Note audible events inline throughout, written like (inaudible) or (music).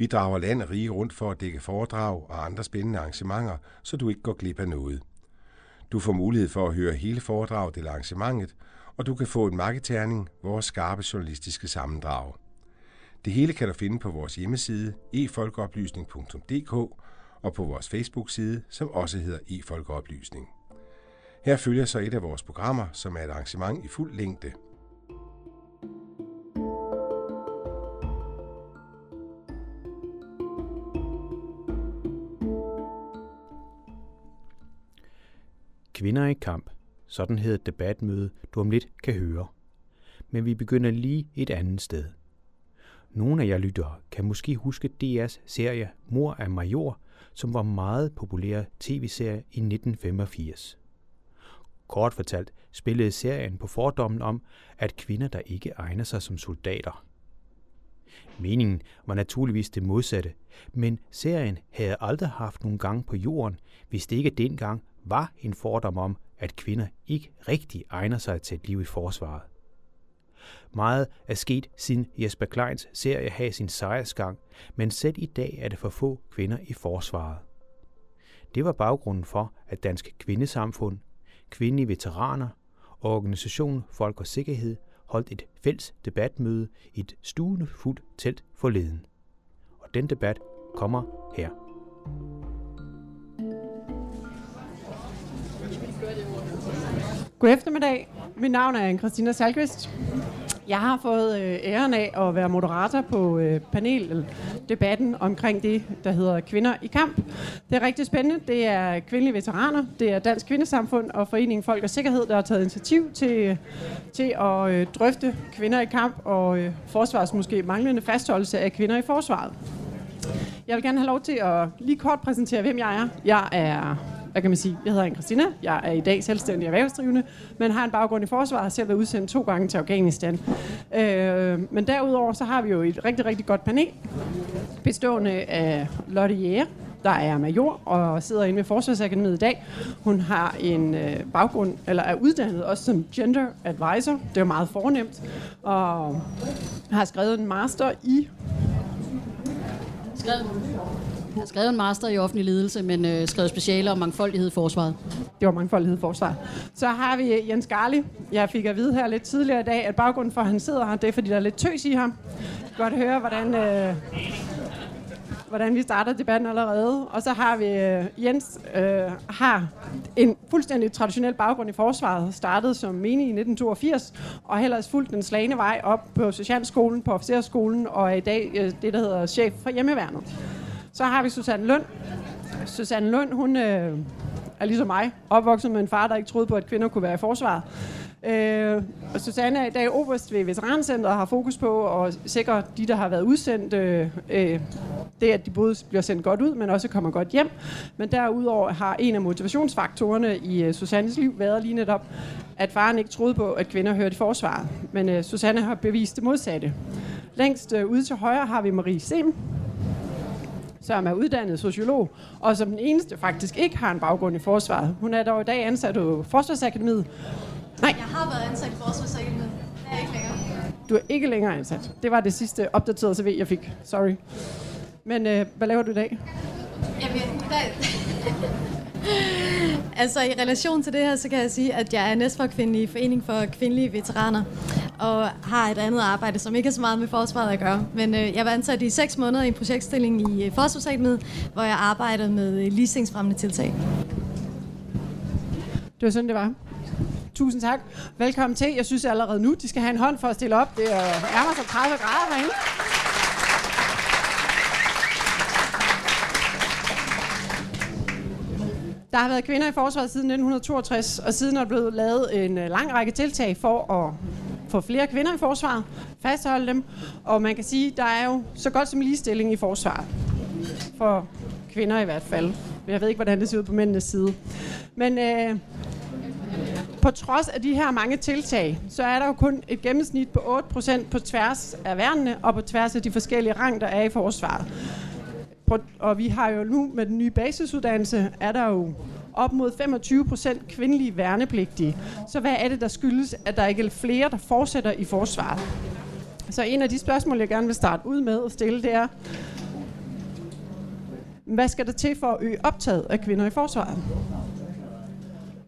Vi drager land og rige rundt for at dække foredrag og andre spændende arrangementer, så du ikke går glip af noget. Du får mulighed for at høre hele foredraget eller arrangementet, og du kan få en marketerning, vores skarpe journalistiske sammendrag. Det hele kan du finde på vores hjemmeside efolkeoplysning.dk og på vores Facebook-side, som også hedder efolkeoplysning. Her følger så et af vores programmer, som er et arrangement i fuld længde – Kvinder i kamp. Sådan hed et debatmøde, du om lidt kan høre. Men vi begynder lige et andet sted. Nogle af jer lyttere kan måske huske DR's serie Mor af Major, som var meget populær tv-serie i 1985. Kort fortalt spillede serien på fordommen om, at kvinder, der ikke egner sig som soldater. Meningen var naturligvis det modsatte, men serien havde aldrig haft nogen gang på jorden, hvis det ikke dengang var en fordom om, at kvinder ikke rigtig egner sig til et liv i forsvaret. Meget er sket siden Jesper Kleins serie havde sin sejrsgang, men selv i dag er det for få kvinder i forsvaret. Det var baggrunden for, at Dansk Kvindesamfund, Kvindelige Veteraner og Organisationen Folk og Sikkerhed holdt et fælles debatmøde i et stuende fuldt telt forleden. Og den debat kommer her. God eftermiddag. Mit navn er Christina Salkvist. Jeg har fået øh, æren af at være moderator på øh, paneldebatten omkring det, der hedder Kvinder i kamp. Det er rigtig spændende. Det er kvindelige veteraner, det er Dansk Kvindesamfund og Foreningen Folk og Sikkerhed, der har taget initiativ til, øh, til at drøfte kvinder i kamp og forsvars måske manglende fastholdelse af kvinder i forsvaret. Jeg vil gerne have lov til at lige kort præsentere, hvem jeg er. Jeg er hvad kan man sige, jeg hedder Anne Christina, jeg er i dag selvstændig erhvervsdrivende, men har en baggrund i forsvaret, har selv været udsendt to gange til Afghanistan. Øh, men derudover så har vi jo et rigtig, rigtig godt panel, bestående af Lotte Jæger, der er major og sidder inde ved Forsvarsakademiet i dag. Hun har en øh, baggrund, eller er uddannet også som gender advisor. Det er meget fornemt. Og har skrevet en master i... Skrevet jeg har skrevet en master i offentlig ledelse, men øh, skrevet speciale om mangfoldighed i forsvaret. Det var mangfoldighed i forsvaret. Så har vi øh, Jens Garli. Jeg fik at vide her lidt tidligere i dag, at baggrunden for, at han sidder her, det er, fordi der er lidt tøs i ham. Godt høre, hvordan, øh, hvordan vi starter debatten allerede. Og så har vi øh, Jens øh, har en fuldstændig traditionel baggrund i forsvaret. Startede som menig i 1982 og har ellers fulgt den slagende vej op på Socialskolen, på officerskolen og er i dag øh, det, der hedder chef for hjemmeværnet. Så har vi Susanne Lund. Susanne Lund, hun øh, er ligesom mig, opvokset med en far, der ikke troede på, at kvinder kunne være i forsvaret. Øh, og Susanne er i dag oberst ved Veterancenteret og har fokus på at sikre de, der har været udsendt, øh, øh, det at de både bliver sendt godt ud, men også kommer godt hjem. Men derudover har en af motivationsfaktorerne i øh, Susannes liv været lige netop, at faren ikke troede på, at kvinder hørte i forsvaret. Men øh, Susanne har bevist det modsatte. Længst øh, ude til højre har vi Marie Sem, som er uddannet sociolog, og som den eneste faktisk ikke har en baggrund i forsvaret. Hun er dog i dag ansat på Forsvarsakademiet. Nej. Jeg har været ansat i Forsvarsakademiet. Jeg er ikke længere. Du er ikke længere ansat. Det var det sidste opdaterede CV, jeg fik. Sorry. Men øh, hvad laver du i dag? Jamen, der... (laughs) altså i relation til det her, så kan jeg sige, at jeg er næstforkvindelig i Forening for Kvindelige Veteraner og har et andet arbejde, som ikke har så meget med forsvaret at gøre. Men øh, jeg var ansat i seks måneder i en projektstilling i øh, Forsvarsakademiet, hvor jeg arbejdede med øh, ligestingsfremmende tiltag. Det var sådan, det var. Tusind tak. Velkommen til. Jeg synes allerede nu, de skal have en hånd for at stille op. Det er nærmere sig 30 grader herinde. Der har været kvinder i forsvaret siden 1962, og siden er der blevet lavet en øh, lang række tiltag for at få flere kvinder i forsvaret, fastholde dem, og man kan sige, der er jo så godt som ligestilling i forsvaret. For kvinder i hvert fald, Jeg ved ikke, hvordan det ser ud på mændenes side. Men øh, på trods af de her mange tiltag, så er der jo kun et gennemsnit på 8% på tværs af værnene og på tværs af de forskellige rang, der er i forsvaret. Og vi har jo nu med den nye basisuddannelse, er der jo op mod 25 procent kvindelige værnepligtige. Så hvad er det, der skyldes, at der ikke er flere, der fortsætter i forsvaret? Så en af de spørgsmål, jeg gerne vil starte ud med at stille, det er, hvad skal der til for at øge optaget af kvinder i forsvaret?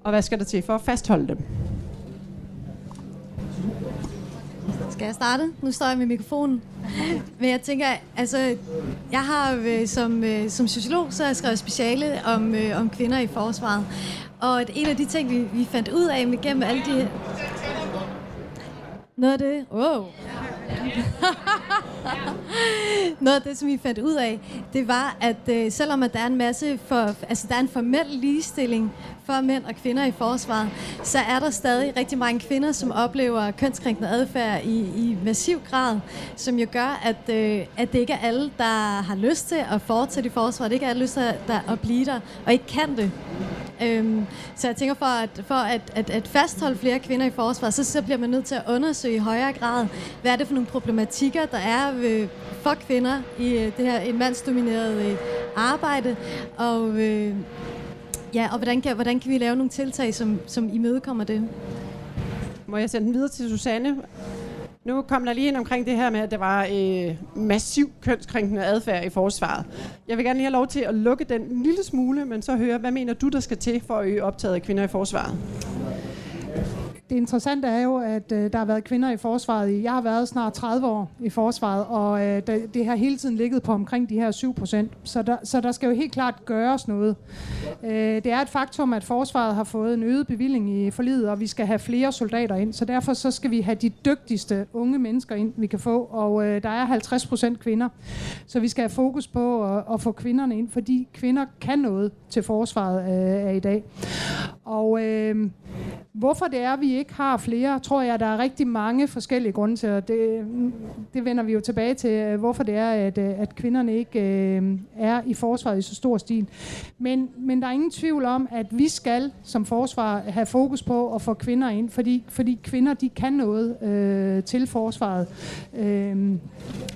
Og hvad skal der til for at fastholde dem? Skal jeg starte? Nu står jeg med mikrofonen. Men jeg tænker, altså, jeg har øh, som, øh, som sociolog, så har jeg skrevet speciale om, øh, om kvinder i forsvaret. Og en af de ting, vi, vi fandt ud af med gennem alle de... Noget af det... Wow. (laughs) Noget af det, som vi fandt ud af, det var, at øh, selvom at der er en masse for, altså der er en formel ligestilling for mænd og kvinder i forsvaret, så er der stadig rigtig mange kvinder, som oplever kønskrænkende adfærd i, i massiv grad, som jo gør, at, øh, at det ikke er alle, der har lyst til at fortsætte i forsvaret, det ikke er alle, lyst til at, at blive der, og ikke kan det. Øhm, så jeg tænker, for at, for at, at, at fastholde flere kvinder i forsvaret, så, så bliver man nødt til at undersøge i højere grad, hvad er det for nogle problematikker, der er ved, for kvinder i øh, det her en mandsdomineret øh, arbejde, og, øh, ja, og hvordan, kan, hvordan kan vi lave nogle tiltag, som, som imødekommer det? Må jeg sende den videre til Susanne? Nu kom der lige ind omkring det her med, at der var øh, massiv kønskrænkende adfærd i forsvaret. Jeg vil gerne lige have lov til at lukke den en lille smule, men så høre, hvad mener du, der skal til for at øge optaget af kvinder i forsvaret? Det interessante er jo, at øh, der har været kvinder i forsvaret. I, jeg har været snart 30 år i forsvaret, og øh, det, det har hele tiden ligget på omkring de her 7 procent. Så der, så der skal jo helt klart gøres noget. Øh, det er et faktum, at forsvaret har fået en øget bevilling i forlidet, og vi skal have flere soldater ind. Så derfor så skal vi have de dygtigste unge mennesker ind, vi kan få. Og øh, der er 50 procent kvinder. Så vi skal have fokus på at, at få kvinderne ind, fordi kvinder kan noget til forsvaret øh, af i dag. Og øh, hvorfor det er, vi ikke har flere, tror jeg, der er rigtig mange forskellige grunde til, og det, det vender vi jo tilbage til, øh, hvorfor det er, at, øh, at kvinderne ikke øh, er i forsvaret i så stor stil. Men, men der er ingen tvivl om, at vi skal som forsvar have fokus på at få kvinder ind, fordi, fordi kvinder, de kan noget øh, til forsvaret. Øh,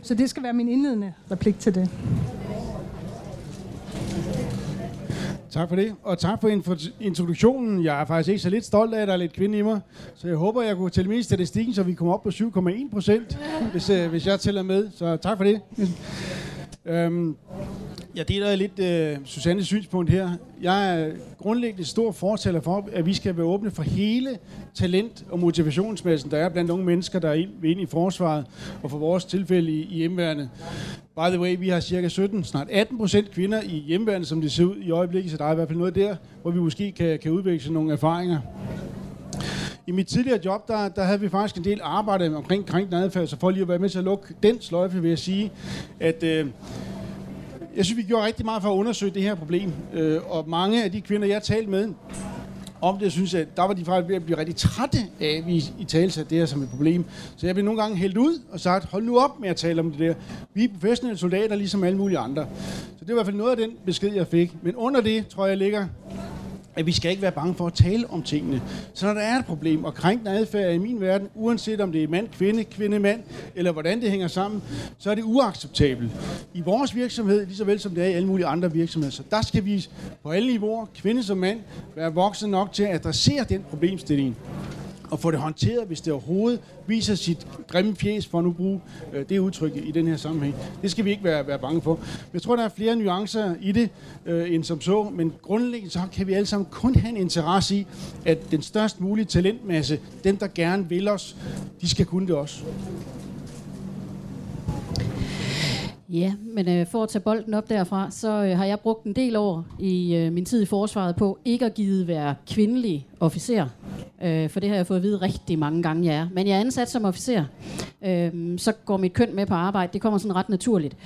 så det skal være min indledende replik til det. Tak for det, og tak for introduktionen. Jeg er faktisk ikke så lidt stolt af, at der er lidt kvinde i mig. Så jeg håber, jeg kunne tælle med i statistikken, så vi kommer op på 7,1 procent, hvis, øh, hvis jeg tæller med. Så tak for det. Øhm, jeg deler lidt øh, Susannes synspunkt her. Jeg er grundlæggende stor fortaler for, at vi skal være åbne for hele talent- og motivationsmassen, der er blandt unge mennesker, der er ind, ind i forsvaret, og for vores tilfælde i, i hjemmeværende. By the way, vi har cirka 17, snart 18 procent kvinder i hjemmeværende, som det ser ud i øjeblikket, så der er i hvert fald noget der, hvor vi måske kan, kan udveksle nogle erfaringer. I mit tidligere job, der, der havde vi faktisk en del arbejde omkring krænkende adfærd, så for lige at være med til at lukke den sløjfe, vil jeg sige, at øh, jeg synes, vi gjorde rigtig meget for at undersøge det her problem. Øh, og mange af de kvinder, jeg talte med, om det, synes jeg, der var de faktisk ved at blive rigtig trætte af, at vi i tale det her som et problem. Så jeg blev nogle gange hældt ud og sagt, hold nu op med at tale om det der. Vi er professionelle soldater, ligesom alle mulige andre. Så det var i hvert fald noget af den besked, jeg fik. Men under det, tror jeg, ligger at vi skal ikke være bange for at tale om tingene. Så når der er et problem, og krænkende adfærd i min verden, uanset om det er mand, kvinde, kvinde, mand, eller hvordan det hænger sammen, så er det uacceptabelt. I vores virksomhed, lige så vel som det er i alle mulige andre virksomheder. Så der skal vi på alle niveauer, kvinde som mand, være voksne nok til at adressere den problemstilling og få det håndteret, hvis det overhovedet viser sit grimme fjes, for at nu bruge øh, det udtryk i den her sammenhæng. Det skal vi ikke være, være bange for. Jeg tror, der er flere nuancer i det, øh, end som så, men grundlæggende så kan vi alle sammen kun have en interesse i, at den størst mulige talentmasse, dem der gerne vil os, de skal kunne det også. Ja, men øh, for at tage bolden op derfra, så øh, har jeg brugt en del år i øh, min tid i forsvaret på ikke at give være kvindelig officer. Øh, for det har jeg fået at vide rigtig mange gange, jeg er. Men jeg er ansat som officer. Øh, så går mit køn med på arbejde. Det kommer sådan ret naturligt.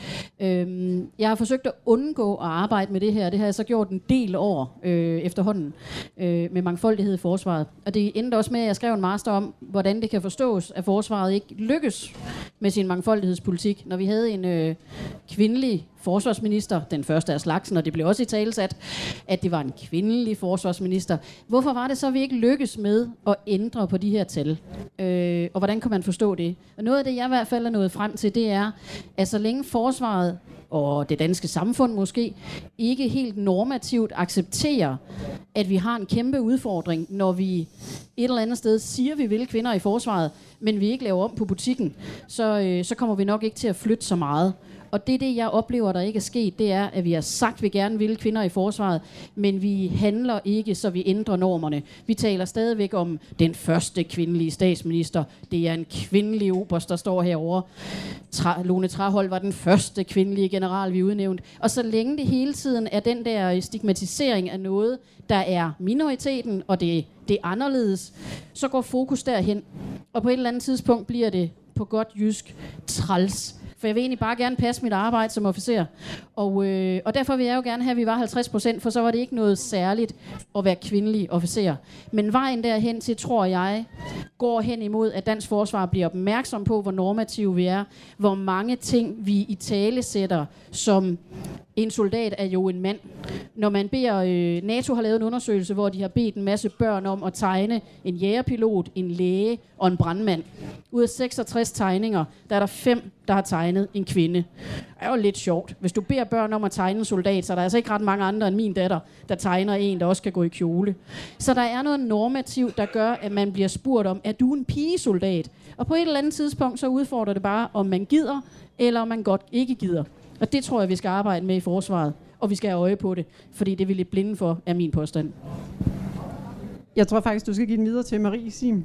Øh, jeg har forsøgt at undgå at arbejde med det her. Det har jeg så gjort en del år øh, efterhånden øh, med mangfoldighed i forsvaret. Og det endte også med, at jeg skrev en master om, hvordan det kan forstås, at forsvaret ikke lykkes med sin mangfoldighedspolitik. Når vi havde en øh, kvindelig forsvarsminister, den første af slagsen, og det blev også i talesat, at det var en kvindelig forsvarsminister. Hvorfor var det så, at vi ikke lykkes med at ændre på de her tal? Øh, og hvordan kan man forstå det? Og noget af det, jeg i hvert fald er nået frem til, det er, at så længe forsvaret og det danske samfund måske ikke helt normativt accepterer, at vi har en kæmpe udfordring, når vi et eller andet sted siger, vi vil kvinder i forsvaret, men vi ikke laver om på butikken, så, øh, så kommer vi nok ikke til at flytte så meget. Og det det, jeg oplever, der ikke er sket, det er, at vi har sagt, at vi gerne vil kvinder i forsvaret, men vi handler ikke, så vi ændrer normerne. Vi taler stadigvæk om den første kvindelige statsminister. Det er en kvindelig oberst, der står herovre. Tra- Lone Trahold var den første kvindelige general, vi udnævnte. Og så længe det hele tiden er den der stigmatisering af noget, der er minoriteten, og det, det er anderledes, så går fokus derhen. Og på et eller andet tidspunkt bliver det på godt jysk træls for jeg vil egentlig bare gerne passe mit arbejde som officer. Og, øh, og derfor vil jeg jo gerne have, at vi var 50 procent, for så var det ikke noget særligt at være kvindelig officer. Men vejen derhen til, tror jeg, går hen imod, at dansk forsvar bliver opmærksom på, hvor normative vi er, hvor mange ting vi i tale sætter som en soldat er jo en mand. Når man beder, øh, NATO har lavet en undersøgelse, hvor de har bedt en masse børn om at tegne en jægerpilot, en læge og en brandmand. Ud af 66 tegninger, der er der fem, der har tegnet en kvinde. Det er jo lidt sjovt. Hvis du beder børn om at tegne en soldat, så er der altså ikke ret mange andre end min datter, der tegner en, der også kan gå i kjole. Så der er noget normativt, der gør, at man bliver spurgt om, er du en pigesoldat? Og på et eller andet tidspunkt, så udfordrer det bare, om man gider, eller om man godt ikke gider. Og det tror jeg, vi skal arbejde med i forsvaret. Og vi skal have øje på det, fordi det er vi lidt blinde for, er min påstand. Jeg tror faktisk, du skal give den videre til Marie Sim.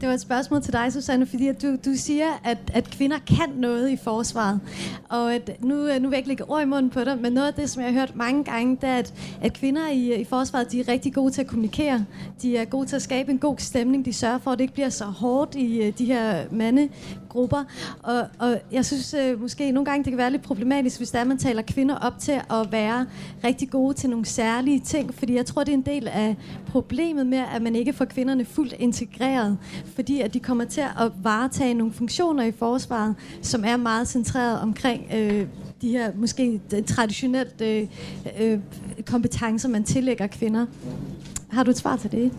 Det var et spørgsmål til dig, Susanne, fordi at du, du siger, at, at kvinder kan noget i forsvaret. Og at nu, nu vil jeg ikke lægge ord i munden på dig, men noget af det, som jeg har hørt mange gange, det er, at, at kvinder i, i forsvaret, de er rigtig gode til at kommunikere. De er gode til at skabe en god stemning. De sørger for, at det ikke bliver så hårdt i øh, de her grupper. Og, og jeg synes øh, måske nogle gange, det kan være lidt problematisk, hvis der er, man taler kvinder op til at være rigtig gode til nogle særlige ting. Fordi jeg tror, det er en del af problemet med, at man ikke får kvinderne fuldt integreret fordi at de kommer til at varetage nogle funktioner i forsvaret, som er meget centreret omkring øh, de her måske traditionelt øh, øh, kompetencer, man tillægger kvinder. Har du et svar til det?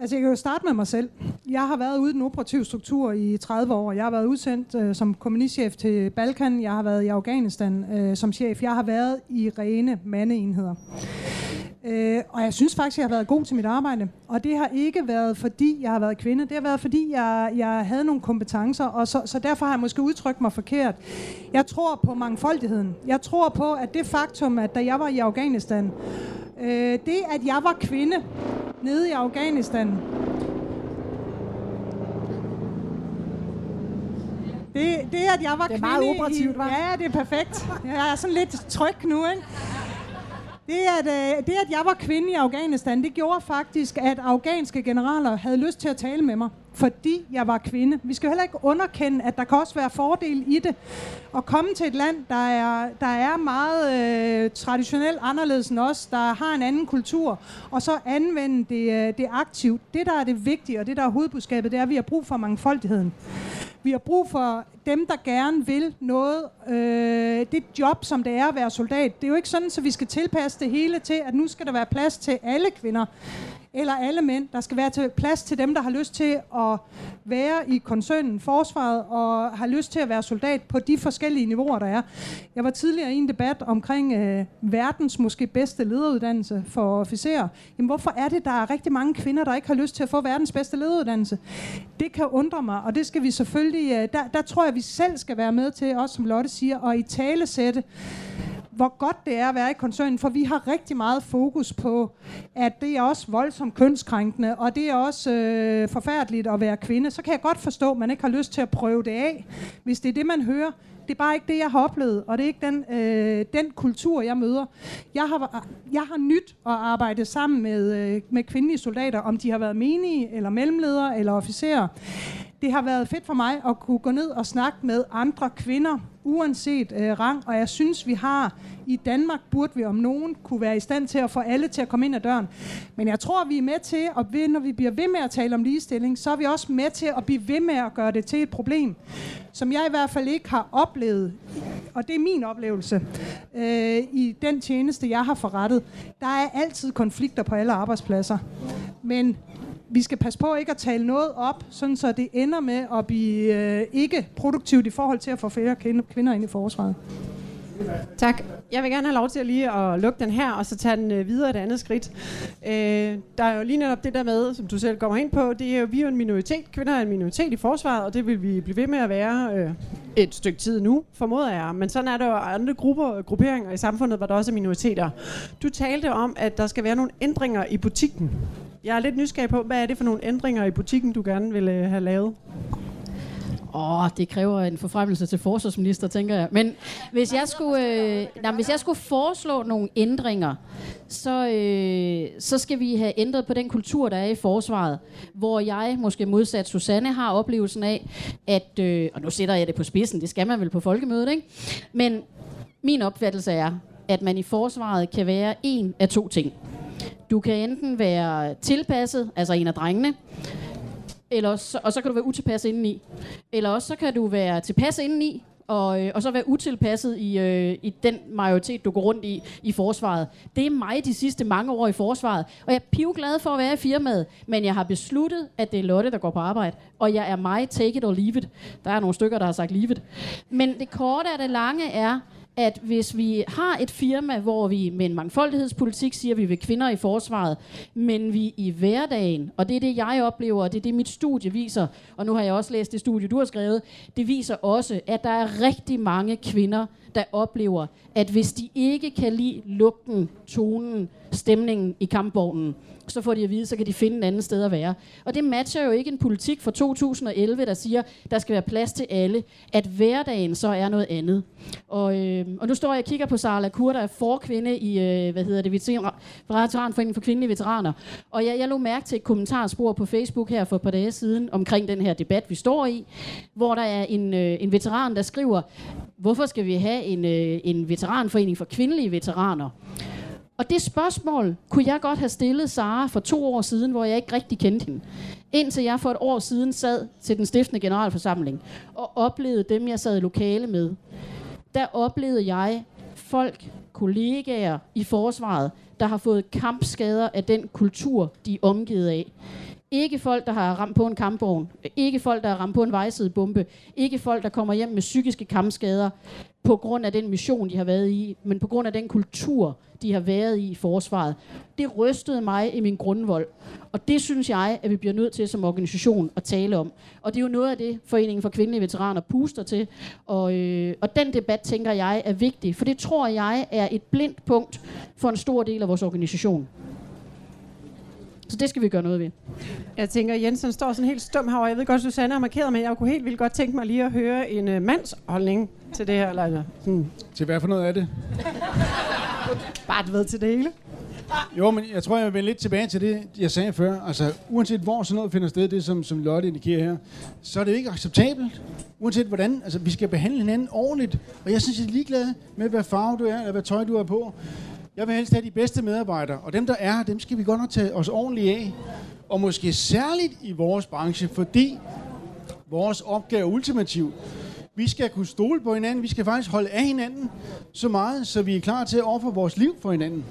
Altså, jeg kan jo starte med mig selv. Jeg har været ude i den operative struktur i 30 år. Jeg har været udsendt øh, som kommunistchef til Balkan. Jeg har været i Afghanistan øh, som chef. Jeg har været i rene mandeenheder. Øh, og jeg synes faktisk, jeg har været god til mit arbejde. Og det har ikke været, fordi jeg har været kvinde. Det har været, fordi jeg, jeg havde nogle kompetencer, og så, så derfor har jeg måske udtrykt mig forkert. Jeg tror på mangfoldigheden. Jeg tror på, at det faktum, at da jeg var i Afghanistan, øh, det at jeg var kvinde nede i Afghanistan, Det, det, at jeg var det er meget kvinde operativt, i? Ja, det er perfekt. Jeg er sådan lidt tryg nu, ikke? Det at, øh, det, at jeg var kvinde i Afghanistan, det gjorde faktisk, at afghanske generaler havde lyst til at tale med mig, fordi jeg var kvinde. Vi skal jo heller ikke underkende, at der kan også være fordel i det. At komme til et land, der er, der er meget øh, traditionelt anderledes end os, der har en anden kultur, og så anvende det, øh, det aktivt. Det, der er det vigtige, og det, der er hovedbudskabet, det er, at vi har brug for mangfoldigheden. Vi har brug for dem, der gerne vil noget. Øh, det job, som det er at være soldat, det er jo ikke sådan, at så vi skal tilpasse det hele til, at nu skal der være plads til alle kvinder eller alle mænd. Der skal være til plads til dem, der har lyst til at være i koncernen, forsvaret, og har lyst til at være soldat på de forskellige niveauer, der er. Jeg var tidligere i en debat omkring øh, verdens måske bedste lederuddannelse for officerer. Jamen, hvorfor er det, der er rigtig mange kvinder, der ikke har lyst til at få verdens bedste lederuddannelse? Det kan undre mig, og det skal vi selvfølgelig... Øh, der, der tror jeg, vi selv skal være med til, også som Lotte siger, og i tale sætte hvor godt det er at være i koncernen, for vi har rigtig meget fokus på, at det er også voldsomt kønskrænkende, og det er også øh, forfærdeligt at være kvinde. Så kan jeg godt forstå, at man ikke har lyst til at prøve det af, hvis det er det, man hører. Det er bare ikke det, jeg har oplevet, og det er ikke den, øh, den kultur, jeg møder. Jeg har, jeg har nyt at arbejde sammen med, øh, med kvindelige soldater, om de har været menige, eller mellemledere, eller officerer det har været fedt for mig at kunne gå ned og snakke med andre kvinder, uanset øh, rang, og jeg synes, vi har i Danmark, burde vi om nogen kunne være i stand til at få alle til at komme ind ad døren. Men jeg tror, vi er med til, og ved, når vi bliver ved med at tale om ligestilling, så er vi også med til at blive ved med at gøre det til et problem, som jeg i hvert fald ikke har oplevet, og det er min oplevelse, øh, i den tjeneste, jeg har forrettet. Der er altid konflikter på alle arbejdspladser. Men vi skal passe på ikke at tale noget op, sådan så det ender med at blive øh, ikke produktivt i forhold til at få flere kvinder ind i forsvaret. Tak. Jeg vil gerne have lov til at lige at lukke den her, og så tage den øh, videre et andet skridt. Øh, der er jo lige netop det der med, som du selv kommer ind på, det er jo, vi er jo en minoritet. Kvinder er en minoritet i forsvaret, og det vil vi blive ved med at være øh, et stykke tid nu, formoder jeg. Men sådan er der jo andre grupper, grupperinger i samfundet, hvor der også er minoriteter. Du talte om, at der skal være nogle ændringer i butikken. Jeg er lidt nysgerrig på, hvad er det for nogle ændringer i butikken, du gerne vil øh, have lavet? Åh, oh, det kræver en forfremmelse til forsvarsminister, tænker jeg. Men hvis jeg skulle, øh, nej, hvis jeg skulle foreslå nogle ændringer, så, øh, så skal vi have ændret på den kultur, der er i forsvaret, hvor jeg, måske modsat Susanne, har oplevelsen af, at, øh, og nu sætter jeg det på spidsen, det skal man vel på folkemødet, ikke? Men min opfattelse er, at man i forsvaret kan være en af to ting. Du kan enten være tilpasset, altså en af drengene, eller også, og så kan du være utilpasset indeni. Eller også så kan du være tilpasset indeni, og, øh, og så være utilpasset i, øh, i den majoritet, du går rundt i i forsvaret. Det er mig de sidste mange år i forsvaret, og jeg er glad for at være i firmaet, men jeg har besluttet, at det er Lotte, der går på arbejde, og jeg er mig, take it or leave it. Der er nogle stykker, der har sagt leave it. Men det korte af det lange er, at hvis vi har et firma, hvor vi med en mangfoldighedspolitik siger, at vi vil kvinder i forsvaret, men vi i hverdagen, og det er det, jeg oplever, og det er det, mit studie viser, og nu har jeg også læst det studie, du har skrevet, det viser også, at der er rigtig mange kvinder, der oplever, at hvis de ikke kan lide lugten, tonen, stemningen i kampvognen, så får de at vide, så kan de finde et andet sted at være. Og det matcher jo ikke en politik fra 2011, der siger, der skal være plads til alle, at hverdagen så er noget andet. Og, øh, og nu står jeg og kigger på Sara Lacour, der er forkvinde i, øh, hvad hedder det, Veteranforeningen for kvindelige veteraner. Og jeg, jeg lå mærke til et kommentarspor på Facebook her for et par dage siden, omkring den her debat, vi står i, hvor der er en, øh, en veteran, der skriver, hvorfor skal vi have en, øh, en veteranforening for kvindelige veteraner? Og det spørgsmål kunne jeg godt have stillet Sara for to år siden, hvor jeg ikke rigtig kendte hende. Indtil jeg for et år siden sad til den stiftende generalforsamling og oplevede dem, jeg sad i lokale med. Der oplevede jeg folk, kollegaer i forsvaret, der har fået kampskader af den kultur, de er omgivet af. Ikke folk, der har ramt på en kampvogn. Ikke folk, der har ramt på en vejsidebombe. Ikke folk, der kommer hjem med psykiske kampskader på grund af den mission, de har været i, men på grund af den kultur, de har været i i forsvaret. Det rystede mig i min grundvold. Og det synes jeg, at vi bliver nødt til som organisation at tale om. Og det er jo noget af det, Foreningen for Kvindelige Veteraner puster til. Og, øh, og den debat, tænker jeg, er vigtig. For det tror jeg er et blindt punkt for en stor del af vores organisation. Så det skal vi gøre noget ved. Jeg tænker, Jensen står sådan helt stum herovre. Jeg ved godt, Susanne har markeret, men jeg kunne helt vildt godt tænke mig lige at høre en uh, mands holdning til det her. Eller, sådan. Til hvad for noget er det? Bare du ved til det hele. Jo, men jeg tror, jeg vil vende lidt tilbage til det, jeg sagde før. Altså, uanset hvor sådan noget finder sted, det som, som Lotte indikerer her, så er det ikke acceptabelt. Uanset hvordan, altså, vi skal behandle hinanden ordentligt. Og jeg synes, jeg er ligeglad med, hvad farve du er, eller hvad tøj du er på. Jeg vil helst have de bedste medarbejdere, og dem, der er, dem skal vi godt nok tage os ordentligt af. Og måske særligt i vores branche, fordi vores opgave er ultimativ. Vi skal kunne stole på hinanden, vi skal faktisk holde af hinanden så meget, så vi er klar til at ofre vores liv for hinanden.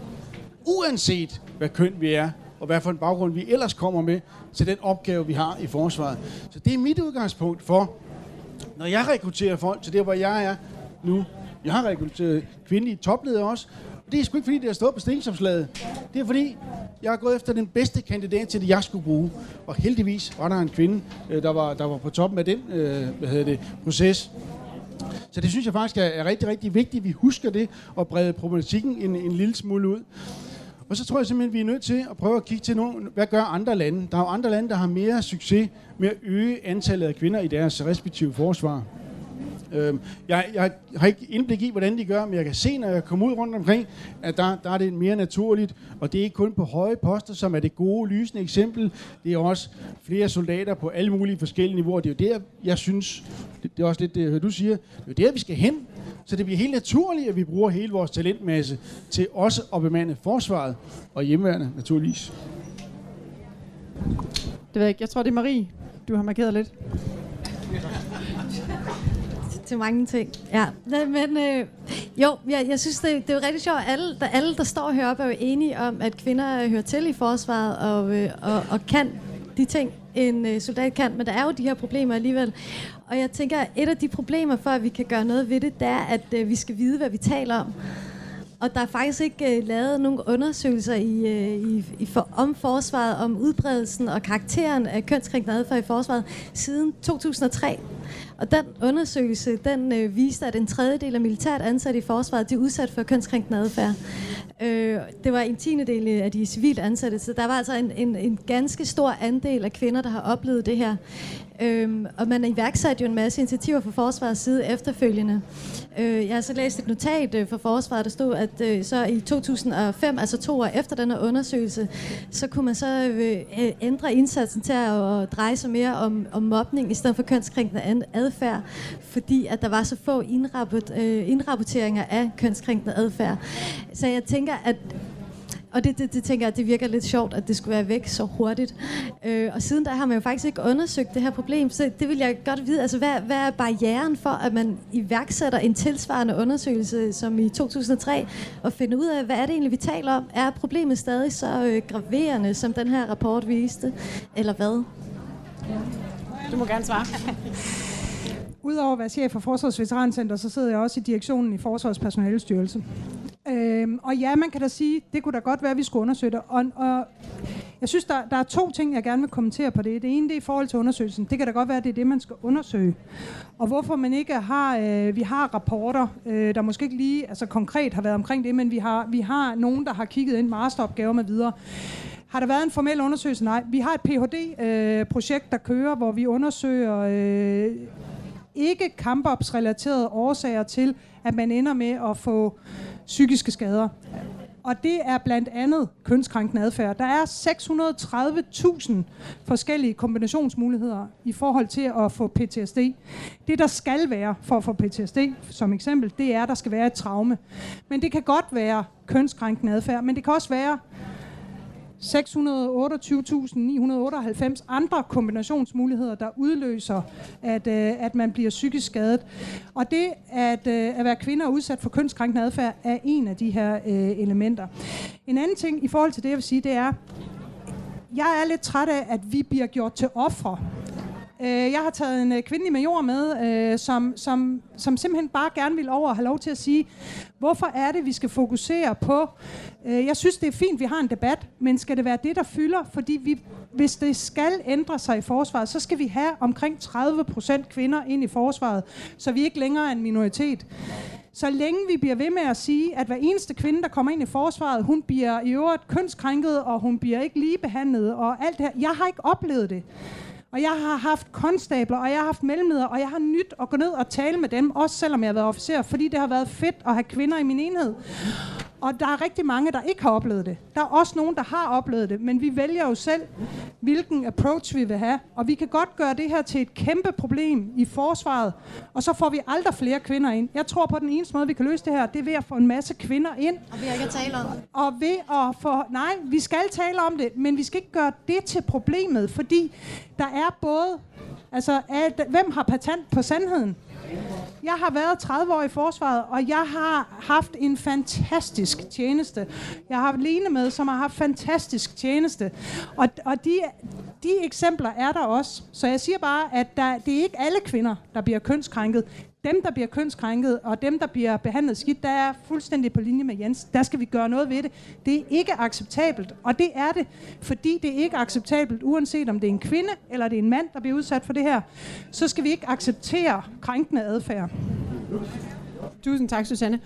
Uanset hvad køn vi er, og hvad for en baggrund vi ellers kommer med til den opgave, vi har i forsvaret. Så det er mit udgangspunkt for, når jeg rekrutterer folk til det, hvor jeg er nu. Jeg har rekrutteret kvindelige topledere også, det er sgu ikke fordi, det har stået på stillingsopslaget. Det er fordi, jeg har gået efter den bedste kandidat til det, jeg skulle bruge. Og heldigvis var der en kvinde, øh, der var, der var på toppen af den øh, hvad hedder det, proces. Så det synes jeg faktisk er, er rigtig, rigtig vigtigt, at vi husker det og brede problematikken en, en lille smule ud. Og så tror jeg simpelthen, at vi er nødt til at prøve at kigge til, nogle, hvad gør andre lande? Der er jo andre lande, der har mere succes med at øge antallet af kvinder i deres respektive forsvar. Øh, jeg, jeg har ikke indblik i, hvordan de gør, men jeg kan se, når jeg kommer ud rundt omkring, at der, der er det mere naturligt, og det er ikke kun på høje poster, som er det gode, lysende eksempel. Det er også flere soldater på alle mulige forskellige niveauer. Det er jo der, jeg synes, det, det er også lidt det, du siger, det er jo der, vi skal hen. Så det bliver helt naturligt, at vi bruger hele vores talentmasse til også at bemande forsvaret og hjemmeværende, naturligvis. Det ved jeg ikke. Jeg tror, det er Marie, du har markeret lidt til mange ting. Ja, men øh, jo, jeg, jeg synes, det, det er jo rigtig sjovt. Alle der, alle, der står heroppe, er jo enige om, at kvinder øh, hører til i forsvaret og, øh, og, og kan de ting, en øh, soldat kan. Men der er jo de her problemer alligevel. Og jeg tænker, at et af de problemer for, at vi kan gøre noget ved det, det er, at øh, vi skal vide, hvad vi taler om. Og der er faktisk ikke øh, lavet nogen undersøgelser i, øh, i, i for, om forsvaret, om udbredelsen og karakteren af kønskrænkende adfærd i forsvaret siden 2003. Og den undersøgelse, den øh, viste, at en tredjedel af militært ansatte i forsvaret, de er udsat for kønskrænkende adfærd. Øh, det var en tiende del øh, af de civilt ansatte, så der var altså en, en, en ganske stor andel af kvinder, der har oplevet det her. Øhm, og man iværksatte jo en masse initiativer fra forsvarets side efterfølgende. Øh, jeg har så læst et notat øh, fra forsvaret, der stod, at øh, så i 2005, altså to år efter denne undersøgelse, så kunne man så øh, ændre indsatsen til at, at dreje sig mere om, om mobning i stedet for kønskrænkende adfærd, fordi at der var så få indrapport, øh, indrapporteringer af kønskrænkende adfærd. Så jeg tænker, at og det, det, det tænker jeg, det virker lidt sjovt, at det skulle være væk så hurtigt. Øh, og siden der har man jo faktisk ikke undersøgt det her problem, så det vil jeg godt vide. Altså, hvad, hvad er barrieren for, at man iværksætter en tilsvarende undersøgelse som i 2003, og finde ud af, hvad er det egentlig, vi taler om? Er problemet stadig så øh, graverende, som den her rapport viste? Eller hvad? Du må gerne svare. (laughs) Udover at være chef for Forsvars Veterancenter, så sidder jeg også i direktionen i Forsvarets Personalestyrelse. Øhm, og ja, man kan da sige, det kunne da godt være, at vi skulle undersøge det. Og, og jeg synes, der, der er to ting, jeg gerne vil kommentere på det. Det ene det er i forhold til undersøgelsen. Det kan da godt være, at det er det, man skal undersøge. Og hvorfor man ikke har, øh, vi har rapporter, øh, der måske ikke lige altså konkret har været omkring det, men vi har, vi har nogen, der har kigget ind masteropgaver med videre. Har der været en formel undersøgelse? Nej. Vi har et Ph.D.-projekt, øh, der kører, hvor vi undersøger øh, ikke kampopsrelaterede årsager til, at man ender med at få psykiske skader. Og det er blandt andet kønskrænkende adfærd. Der er 630.000 forskellige kombinationsmuligheder i forhold til at få PTSD. Det, der skal være for at få PTSD, som eksempel, det er, at der skal være et traume. Men det kan godt være kønskrænkende adfærd, men det kan også være 628.998 andre kombinationsmuligheder, der udløser, at, øh, at man bliver psykisk skadet. Og det at, øh, at være kvinde og udsat for kønskrænkende adfærd er en af de her øh, elementer. En anden ting i forhold til det, jeg vil sige, det er, jeg er lidt træt af, at vi bliver gjort til ofre Øh, jeg har taget en øh, kvindelig major med, øh, som, som, som simpelthen bare gerne vil over og have lov til at sige, hvorfor er det, vi skal fokusere på... Øh, jeg synes, det er fint, vi har en debat, men skal det være det, der fylder? Fordi vi, hvis det skal ændre sig i forsvaret, så skal vi have omkring 30 procent kvinder ind i forsvaret, så vi ikke længere er en minoritet. Så længe vi bliver ved med at sige, at hver eneste kvinde, der kommer ind i forsvaret, hun bliver i øvrigt kønskrænket, og hun bliver ikke ligebehandlet, og alt det her. Jeg har ikke oplevet det. Og jeg har haft konstabler, og jeg har haft mellemledere, og jeg har nyt at gå ned og tale med dem, også selvom jeg har været officer, fordi det har været fedt at have kvinder i min enhed. Og der er rigtig mange, der ikke har oplevet det. Der er også nogen, der har oplevet det, men vi vælger jo selv, hvilken approach vi vil have. Og vi kan godt gøre det her til et kæmpe problem i forsvaret, og så får vi aldrig flere kvinder ind. Jeg tror på, at den eneste måde, vi kan løse det her, det er ved at få en masse kvinder ind. Og ved ikke at tale om det. Og ved at få... Nej, vi skal tale om det, men vi skal ikke gøre det til problemet, fordi der er både... Altså, at, hvem har patent på sandheden? Jeg har været 30 år i forsvaret, og jeg har haft en fantastisk tjeneste. Jeg har haft Line med, som har haft fantastisk tjeneste. Og, og de, de eksempler er der også. Så jeg siger bare, at der, det er ikke alle kvinder, der bliver kønskrænket dem, der bliver kønskrænket, og dem, der bliver behandlet skidt, der er fuldstændig på linje med Jens. Der skal vi gøre noget ved det. Det er ikke acceptabelt, og det er det, fordi det er ikke acceptabelt, uanset om det er en kvinde eller det er en mand, der bliver udsat for det her. Så skal vi ikke acceptere krænkende adfærd. Tusind tak, Susanne.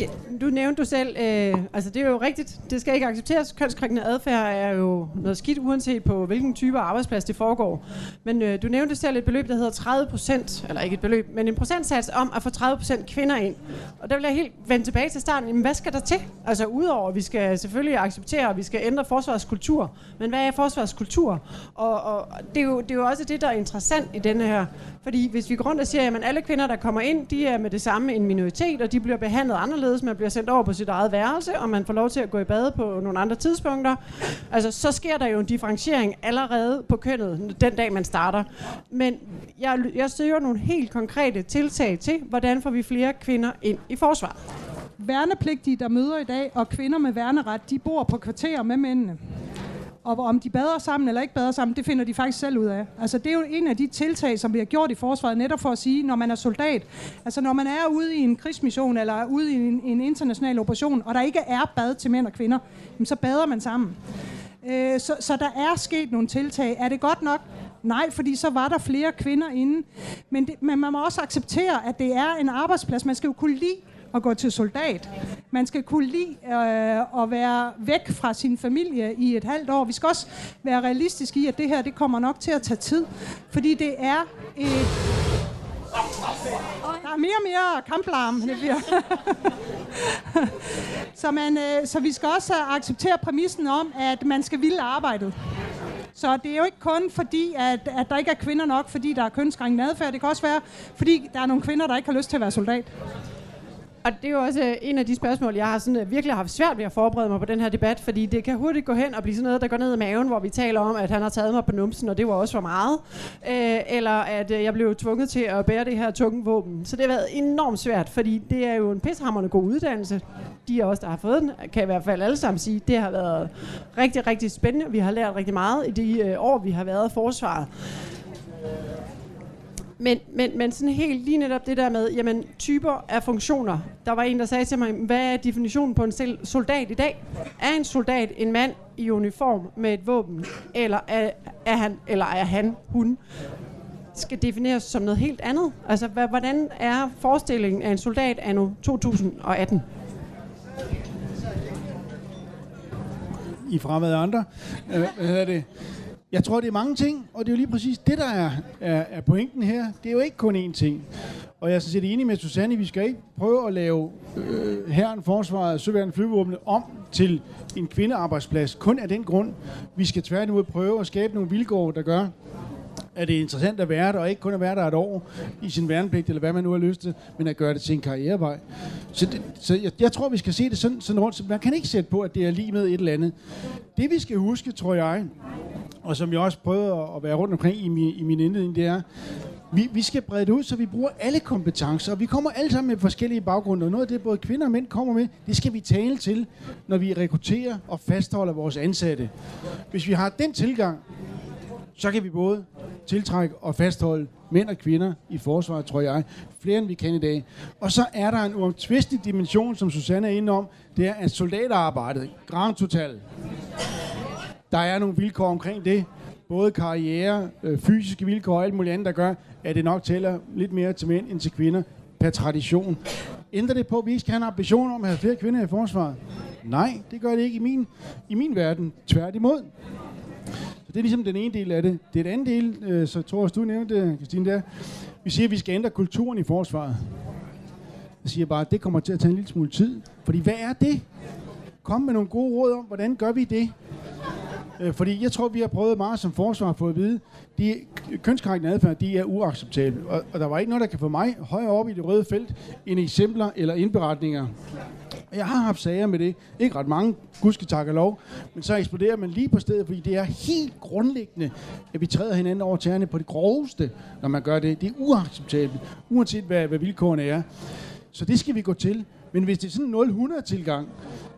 Ja, du nævnte du selv, øh, altså det er jo rigtigt, det skal ikke accepteres. Kønskrænkende adfærd er jo noget skidt, uanset på hvilken type arbejdsplads det foregår. Men øh, du nævnte selv et beløb, der hedder 30 procent, eller ikke et beløb, men en procentsats om at få 30 procent kvinder ind. Og der vil jeg helt vende tilbage til starten. Jamen, hvad skal der til? Altså udover, at vi skal selvfølgelig acceptere, at vi skal ændre forsvarskultur. Men hvad er forsvarskultur? Og, og det, er jo, det er jo også det, der er interessant i denne her. Fordi hvis vi går rundt og siger, at alle kvinder, der kommer ind, de er med det samme en minoritet, og de bliver behandlet anderledes, man bliver sendt over på sit eget værelse, og man får lov til at gå i bad på nogle andre tidspunkter, altså så sker der jo en differentiering allerede på kønnet, den dag man starter. Men jeg, jeg søger nogle helt konkrete tiltag til, hvordan får vi flere kvinder ind i forsvaret. Værnepligtige, der møder i dag, og kvinder med værneret, de bor på kvarterer med mændene. Og om de bader sammen eller ikke bader sammen, det finder de faktisk selv ud af. Altså det er jo en af de tiltag, som vi har gjort i forsvaret, netop for at sige, når man er soldat, altså når man er ude i en krigsmission eller ude i en, en international operation, og der ikke er bad til mænd og kvinder, så bader man sammen. Øh, så, så der er sket nogle tiltag. Er det godt nok? Nej, fordi så var der flere kvinder inde. Men, det, men man må også acceptere, at det er en arbejdsplads. Man skal jo kunne lide at gå til soldat. Man skal kunne lide øh, at være væk fra sin familie i et halvt år. Vi skal også være realistiske i, at det her det kommer nok til at tage tid. Fordi det er et... Der er mere og mere kamplarm. Det bliver. (laughs) så, man, øh, så vi skal også acceptere præmissen om, at man skal ville arbejdet. Så det er jo ikke kun fordi, at, at der ikke er kvinder nok, fordi der er kønskrænkende adfærd. Det kan også være, fordi der er nogle kvinder, der ikke har lyst til at være soldat. Og det er jo også øh, en af de spørgsmål, jeg har sådan, øh, virkelig haft svært ved at forberede mig på den her debat, fordi det kan hurtigt gå hen og blive sådan noget, der går ned i maven, hvor vi taler om, at han har taget mig på numsen, og det var også for meget. Øh, eller at øh, jeg blev tvunget til at bære det her tunge våben. Så det har været enormt svært, fordi det er jo en pissehammerende god uddannelse. De af os, der har fået den, kan i hvert fald alle sammen sige, det har været rigtig, rigtig spændende. Vi har lært rigtig meget i de øh, år, vi har været i forsvaret. Men, men, men sådan helt lige netop det der med, jamen, typer af funktioner. Der var en, der sagde til mig, hvad er definitionen på en soldat i dag? Er en soldat en mand i uniform med et våben? Eller er, er han, eller er han, hun? skal defineres som noget helt andet. Altså, hvordan er forestillingen af en soldat anno 2018? I fremad andre. Øh, hvad hedder det? Jeg tror, det er mange ting, og det er jo lige præcis det, der er, er, er pointen her. Det er jo ikke kun én ting. Og jeg er sådan set enig med Susanne, vi skal ikke prøve at lave øh, herren, forsvaret, søværende flyvåbne om til en kvindearbejdsplads. Kun af den grund. Vi skal tværtimod prøve at skabe nogle vilkår, der gør, at det er interessant at være der, og ikke kun at være der et år i sin værnepligt, eller hvad man nu har lyst til, men at gøre det til en karrierevej. Så, det, så jeg, jeg tror, vi skal se det sådan, sådan rundt. Så man kan ikke sætte på, at det er lige med et eller andet. Det vi skal huske, tror jeg, og som jeg også prøvede at være rundt omkring i min, i min indledning, det er, vi, vi skal brede det ud, så vi bruger alle kompetencer, og vi kommer alle sammen med forskellige baggrunde, og noget af det, både kvinder og mænd kommer med, det skal vi tale til, når vi rekrutterer og fastholder vores ansatte. Hvis vi har den tilgang, så kan vi både tiltrække og fastholde mænd og kvinder i forsvaret, tror jeg, flere end vi kan i dag. Og så er der en uomtvistelig dimension, som Susanne er inde om, det er, at soldaterarbejdet, Grand Total, der er nogle vilkår omkring det, både karriere, øh, fysiske vilkår og alt muligt andet, der gør, at det nok tæller lidt mere til mænd end til kvinder per tradition. Ændrer det på, at vi ikke skal have en ambition om at have flere kvinder i forsvaret? Nej, det gør det ikke i min, i min verden. Tværtimod. Så det er ligesom den ene del af det. Det er den anden del, øh, så tror jeg, du nævnte, Christine, der. Vi siger, at vi skal ændre kulturen i forsvaret. Jeg siger bare, at det kommer til at tage en lille smule tid. Fordi hvad er det? Kom med nogle gode råd om, hvordan gør vi det? Øh, fordi jeg tror, vi har prøvet meget som forsvar for at vide, de kønskrænkende adfærd, de er uacceptable. Og, og der var ikke noget, der kan få mig højere op i det røde felt, end eksempler eller indberetninger. Jeg har haft sager med det. Ikke ret mange, gudske tak og lov. Men så eksploderer man lige på stedet, fordi det er helt grundlæggende, at vi træder hinanden over tæerne på det groveste, når man gør det. Det er uacceptabelt, uanset hvad, hvad vilkårene er. Så det skal vi gå til. Men hvis det er sådan en 0-100 tilgang,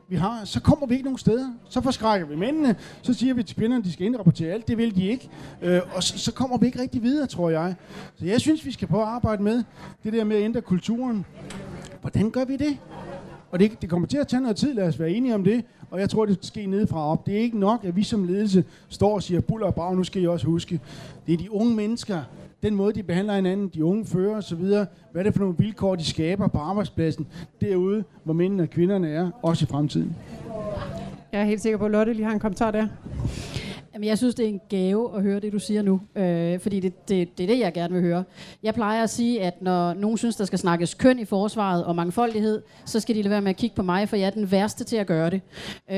vi har, så kommer vi ikke nogen steder. Så forskrækker vi mændene, så siger vi til kvinderne, at de skal indrapportere alt. Det vil de ikke. Øh, og så, så kommer vi ikke rigtig videre, tror jeg. Så jeg synes, vi skal prøve at arbejde med det der med at ændre kulturen. Hvordan gør vi det? Og det, det kommer til at tage noget tid, lad os være enige om det. Og jeg tror, det skal ske nedefra op. Det er ikke nok, at vi som ledelse står og siger, buller og brag, nu skal I også huske. Det er de unge mennesker, den måde, de behandler hinanden, de unge fører osv., hvad er det for nogle vilkår, de skaber på arbejdspladsen derude, hvor mændene og kvinderne er, også i fremtiden. Jeg er helt sikker på, at Lotte lige har en kommentar der. Jamen, jeg synes, det er en gave at høre det, du siger nu. Øh, fordi det, det, det er det, jeg gerne vil høre. Jeg plejer at sige, at når nogen synes, der skal snakkes køn i forsvaret og mangfoldighed, så skal de lade være med at kigge på mig, for jeg er den værste til at gøre det. Øh,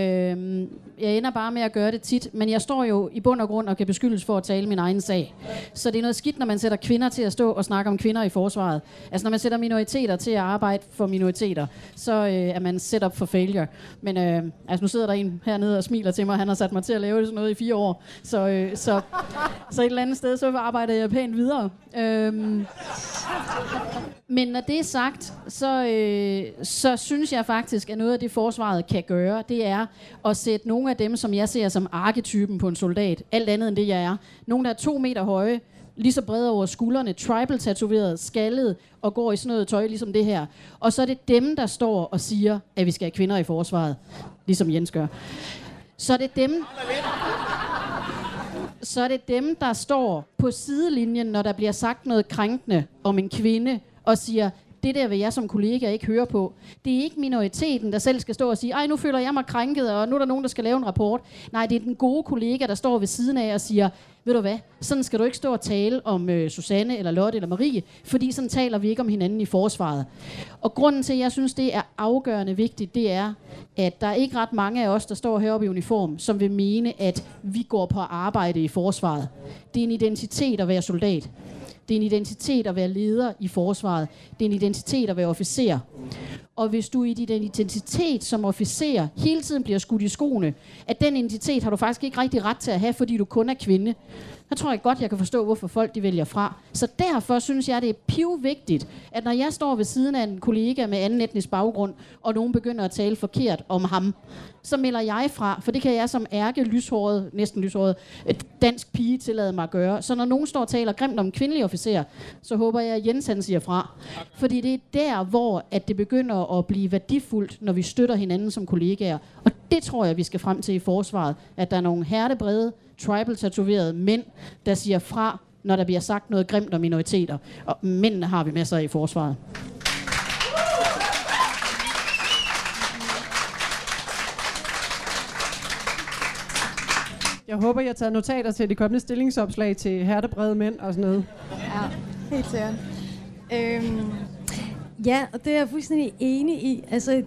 jeg ender bare med at gøre det tit, men jeg står jo i bund og grund og kan beskyldes for at tale min egen sag. Så det er noget skidt, når man sætter kvinder til at stå og snakke om kvinder i forsvaret. Altså når man sætter minoriteter til at arbejde for minoriteter, så øh, er man set op for failure. Men øh, altså nu sidder der en hernede og smiler til mig, han har sat mig til at lave sådan noget i fire år år. Så, øh, så, så et eller andet sted, så arbejder jeg pænt videre. Øhm, men når det er sagt, så, øh, så synes jeg faktisk, at noget af det forsvaret kan gøre, det er at sætte nogle af dem, som jeg ser som arketypen på en soldat, alt andet end det jeg er. Nogle, der er to meter høje, lige så brede over skuldrene, tribal tatoveret, skaldet og går i sådan noget tøj ligesom det her. Og så er det dem, der står og siger, at vi skal have kvinder i forsvaret, ligesom Jens gør. Så er det dem, så er det dem, der står på sidelinjen, når der bliver sagt noget krænkende om en kvinde, og siger, det der vil jeg som kollega ikke høre på. Det er ikke minoriteten, der selv skal stå og sige, ej, nu føler jeg mig krænket, og nu er der nogen, der skal lave en rapport. Nej, det er den gode kollega, der står ved siden af og siger, ved du hvad, sådan skal du ikke stå og tale om øh, Susanne eller Lotte eller Marie, fordi sådan taler vi ikke om hinanden i forsvaret. Og grunden til, at jeg synes, det er afgørende vigtigt, det er, at der er ikke ret mange af os, der står heroppe i uniform, som vil mene, at vi går på arbejde i forsvaret. Det er en identitet at være soldat. Det er en identitet at være leder i forsvaret. Det er en identitet at være officer. Og hvis du i din identitet som officer hele tiden bliver skudt i skoene, at den identitet har du faktisk ikke rigtig ret til at have, fordi du kun er kvinde, så tror jeg godt, jeg kan forstå, hvorfor folk de vælger fra. Så derfor synes jeg, det er pivvigtigt, at når jeg står ved siden af en kollega med anden etnisk baggrund, og nogen begynder at tale forkert om ham, så melder jeg fra, for det kan jeg som ærke lyshåret, næsten lyshåret, dansk pige tillade mig at gøre. Så når nogen står og taler grimt om kvindelige officerer, så håber jeg, at Jens han siger fra. Fordi det er der, hvor at det begynder at blive værdifuldt, når vi støtter hinanden som kollegaer. Og det tror jeg, vi skal frem til i forsvaret, at der er nogle hertebrede, tribal-tatoverede mænd, der siger fra, når der bliver sagt noget grimt om minoriteter. Og mændene har vi masser af i forsvaret. Jeg håber, jeg har taget notater til de kommende stillingsopslag til hertebrede mænd og sådan noget. Ja, helt sikkert. Øhm, ja, og det er jeg fuldstændig enig i. Altså,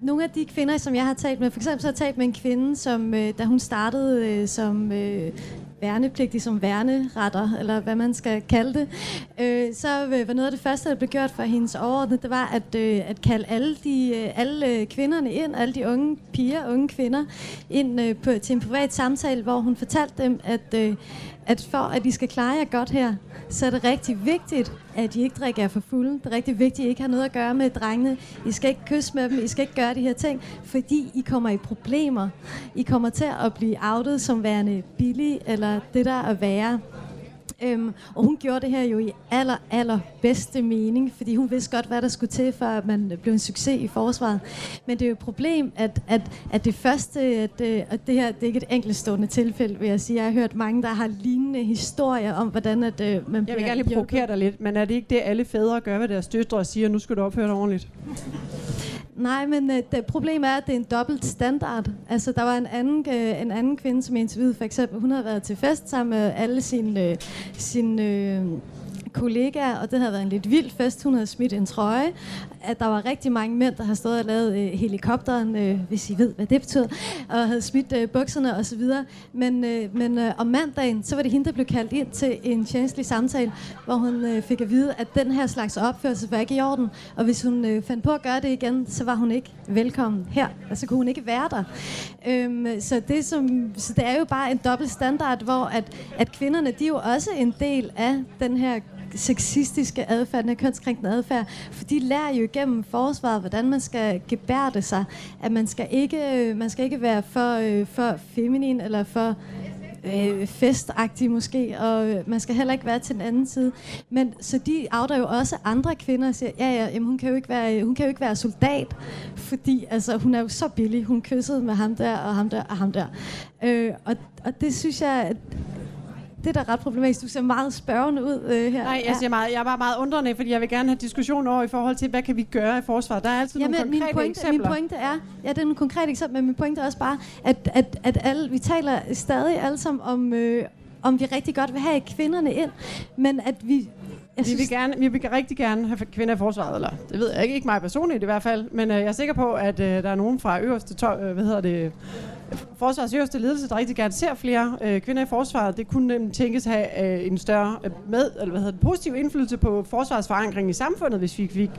nogle af de kvinder, som jeg har talt med, for eksempel så har jeg talt med en kvinde, som øh, da hun startede øh, som øh, værnepligtig, som værneretter, eller hvad man skal kalde det, øh, så øh, var noget af det første, der blev gjort for hendes overordnede, det var at, øh, at kalde alle, de, øh, alle øh, kvinderne ind, alle de unge piger, unge kvinder, ind øh, på, til en privat samtale, hvor hun fortalte dem, at, øh, at for at I skal klare jer godt her, så er det rigtig vigtigt, at I ikke drikker jer for fulde. Det er rigtig vigtigt, at I ikke har noget at gøre med drengene. I skal ikke kysse med dem, I skal ikke gøre de her ting, fordi I kommer i problemer. I kommer til at blive outet som værende billig, eller det der at være. Øhm, og hun gjorde det her jo i aller, aller bedste mening, fordi hun vidste godt, hvad der skulle til, for at man blev en succes i forsvaret. Men det er jo et problem, at, at, at det første, at, øh, at det her det er ikke et enkeltstående tilfælde, vil jeg sige. Jeg har hørt mange, der har lignende historier om, hvordan at, øh, man Jeg vil gerne lige provokere dig lidt, men er det ikke det, alle fædre gør ved deres døtre og siger, nu skal du opføre dig ordentligt? Nej, men øh, det problem er, at det er en dobbelt standard. Altså, der var en anden, øh, en anden kvinde, som interviewede for eksempel, hun havde været til fest sammen med alle sine, øh, sine øh, kollegaer, og det havde været en lidt vild fest. Hun havde smidt en trøje. At der var rigtig mange mænd, der har stået og lavet øh, helikopteren, øh, hvis I ved, hvad det betyder, og havde smidt øh, bukserne osv. Men, øh, men øh, om mandagen, så var det hende, der blev kaldt ind til en tjenestelig samtale, hvor hun øh, fik at vide, at den her slags opførsel var ikke i orden, og hvis hun øh, fandt på at gøre det igen, så var hun ikke velkommen her, og så kunne hun ikke være der. Øhm, så, det, som, så det er jo bare en dobbelt standard, hvor at, at kvinderne, de er jo også en del af den her sexistiske adfærd, den her kønskrænkende adfærd, for de lærer jo igennem forsvaret, hvordan man skal gebærde sig, at man skal ikke, øh, man skal ikke være for, øh, for feminin eller for øh, festagtig måske, og øh, man skal heller ikke være til den anden side. Men så de outer jo også andre kvinder og siger, ja, ja, jamen, hun, kan jo ikke være, øh, hun kan jo ikke være soldat, fordi altså, hun er jo så billig. Hun kyssede med ham der, og ham der, og ham der. Øh, og, og det synes jeg, at det er da ret problematisk. Du ser meget spørgende ud øh, her. Nej, jeg, siger meget, jeg er bare meget undrende, fordi jeg vil gerne have diskussion over i forhold til, hvad kan vi gøre i forsvaret. Der er altid Jamen, nogle min konkrete pointe, eksempler. min pointe er, ja, det er nogle konkrete eksempler, men min pointe er også bare, at, at, at alle, vi taler stadig alle sammen om, øh, om vi rigtig godt vil have kvinderne ind, men at vi... Jeg Vi vil, gerne, vi vil rigtig gerne have kvinder i forsvaret, eller det ved jeg ikke, ikke mig personligt i hvert fald, men øh, jeg er sikker på, at øh, der er nogen fra øverste, to, øh, hvad hedder det, forsvarets øverste ledelse, der rigtig gerne ser flere øh, kvinder i forsvaret. Det kunne nemlig tænkes have øh, en større øh, med, eller hvad hedder det, positiv indflydelse på forsvarets forankring i samfundet, hvis vi fik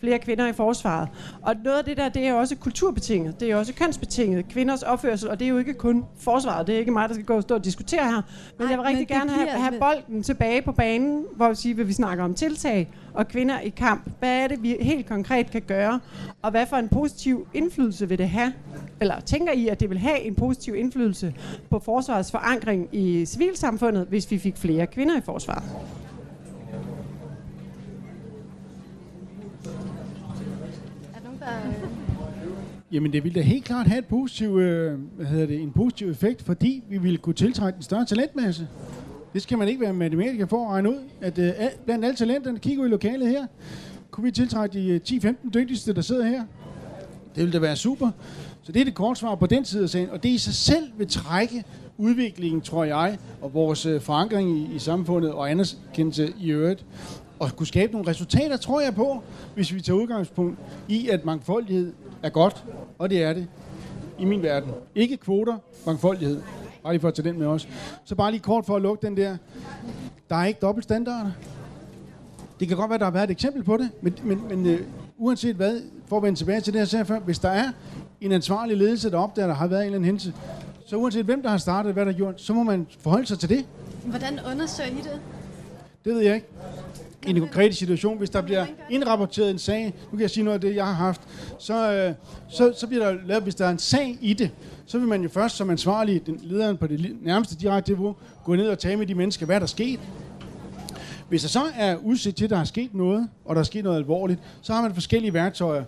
flere kvinder i forsvaret. Og noget af det der, det er også kulturbetinget, det er også kønsbetinget, kvinders opførsel, og det er jo ikke kun forsvaret, det er ikke mig, der skal gå og stå og diskutere her, men Ej, jeg vil rigtig gerne have, have bolden tilbage på banen, hvor vi siger, hvad vi snakker om tiltag og kvinder i kamp. Hvad er det, vi helt konkret kan gøre, og hvad for en positiv indflydelse vil det have? Eller tænker I, at det vil have en positiv indflydelse på forsvarets forankring i civilsamfundet, hvis vi fik flere kvinder i forsvaret? Der nogen, der... Jamen det ville da helt klart have et positiv, øh, hvad hedder det, en positiv effekt, fordi vi ville kunne tiltrække en større talentmasse. Det skal man ikke være matematiker for at regne ud, at øh, blandt alle talenterne, kigger vi i lokalet her, kunne vi tiltrække de øh, 10-15 dygtigste, der sidder her. Det ville da være super. Så det er det kort svar på den side af sagen, og det i sig selv vil trække udviklingen, tror jeg, og vores øh, forankring i, i samfundet og anerkendelse i øvrigt, og kunne skabe nogle resultater, tror jeg på, hvis vi tager udgangspunkt i, at mangfoldighed er godt, og det er det i min verden. Ikke kvoter, mangfoldighed. Bare lige for at tage den med os. Så bare lige kort for at lukke den der. Der er ikke dobbeltstandarder. Det kan godt være, der har været et eksempel på det, men, men, men øh, uanset hvad, for at vende tilbage til det, jeg sagde før, hvis der er en ansvarlig ledelse, der opdager, der har været en eller anden hændelse, så uanset hvem, der har startet, hvad der har gjort, så må man forholde sig til det. Hvordan undersøger I det? Det ved jeg ikke. I en konkret situation, hvis der bliver indrapporteret en sag, nu kan jeg sige noget af det, jeg har haft, så, øh, så, så bliver der lavet, hvis der er en sag i det, så vil man jo først som ansvarlig, den lederen på det nærmeste direkte niveau, gå ned og tale med de mennesker, hvad er der sket. Hvis der så er udsigt til, at der er sket noget, og der er sket noget alvorligt, så har man forskellige værktøjer.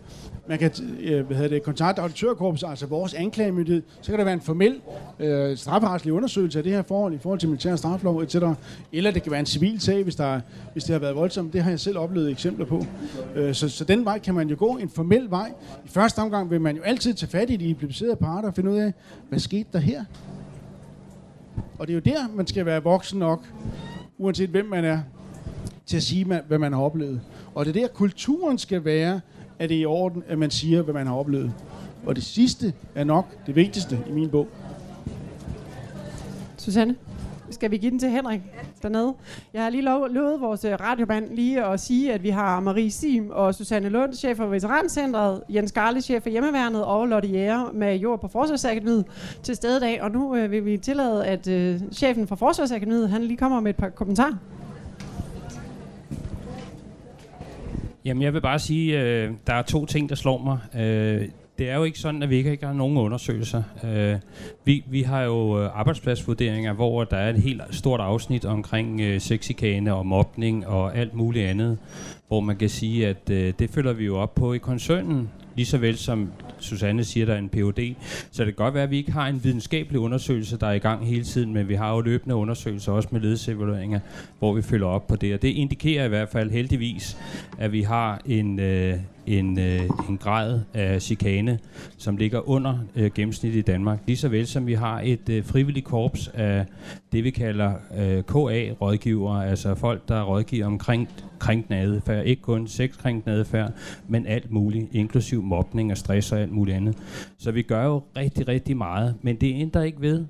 Man kan øh, hvad hedder det, kontakte auditørkorpset, altså vores anklagemyndighed. Så kan der være en formel øh, strafferetslig undersøgelse af det her forhold i forhold til militær straflov, etc. Eller det kan være en civil sag, hvis, der, hvis det har været voldsomt. Det har jeg selv oplevet eksempler på. Øh, så, så den vej kan man jo gå, en formel vej. I første omgang vil man jo altid tage fat i de implicerede parter og finde ud af, hvad skete der her? Og det er jo der, man skal være voksen nok, uanset hvem man er, til at sige, hvad man har oplevet. Og det er der, kulturen skal være, er det er i orden, at man siger, hvad man har oplevet. Og det sidste er nok det vigtigste i min bog. Susanne? Skal vi give den til Henrik dernede? Jeg har lige lov, lovet vores øh, radioband lige at sige, at vi har Marie Sim og Susanne Lund, chef for Veterancentret, Jens Garle, chef for Hjemmeværnet, og Lotte Jæger med jord på Forsvarsakademiet til stede i dag. Og nu øh, vil vi tillade, at øh, chefen for Forsvarsakademiet, han lige kommer med et par kommentarer. Jamen, jeg vil bare sige, øh, der er to ting, der slår mig. Øh, det er jo ikke sådan, at vi ikke har nogen undersøgelser. Øh, vi, vi har jo øh, arbejdspladsvurderinger, hvor der er et helt stort afsnit omkring øh, sexikane og mobning og alt muligt andet, hvor man kan sige, at øh, det følger vi jo op på i koncernen, lige så vel som Susanne siger, der er en PhD. Så det kan godt være, at vi ikke har en videnskabelig undersøgelse, der er i gang hele tiden, men vi har jo løbende undersøgelser, også med ledelsevalueringer, hvor vi følger op på det. Og det indikerer i hvert fald heldigvis, at vi har en, øh, en, øh, en grad af chikane, som ligger under øh, gennemsnittet i Danmark. Lige så vel som vi har et øh, frivilligt korps af det, vi kalder øh, KA-rådgivere, altså folk, der rådgiver omkring krænkende adfærd. Ikke kun sexkrænkende adfærd, men alt muligt, inklusiv mobning og stress og alt muligt andet. Så vi gør jo rigtig, rigtig meget, men det ændrer ikke ved,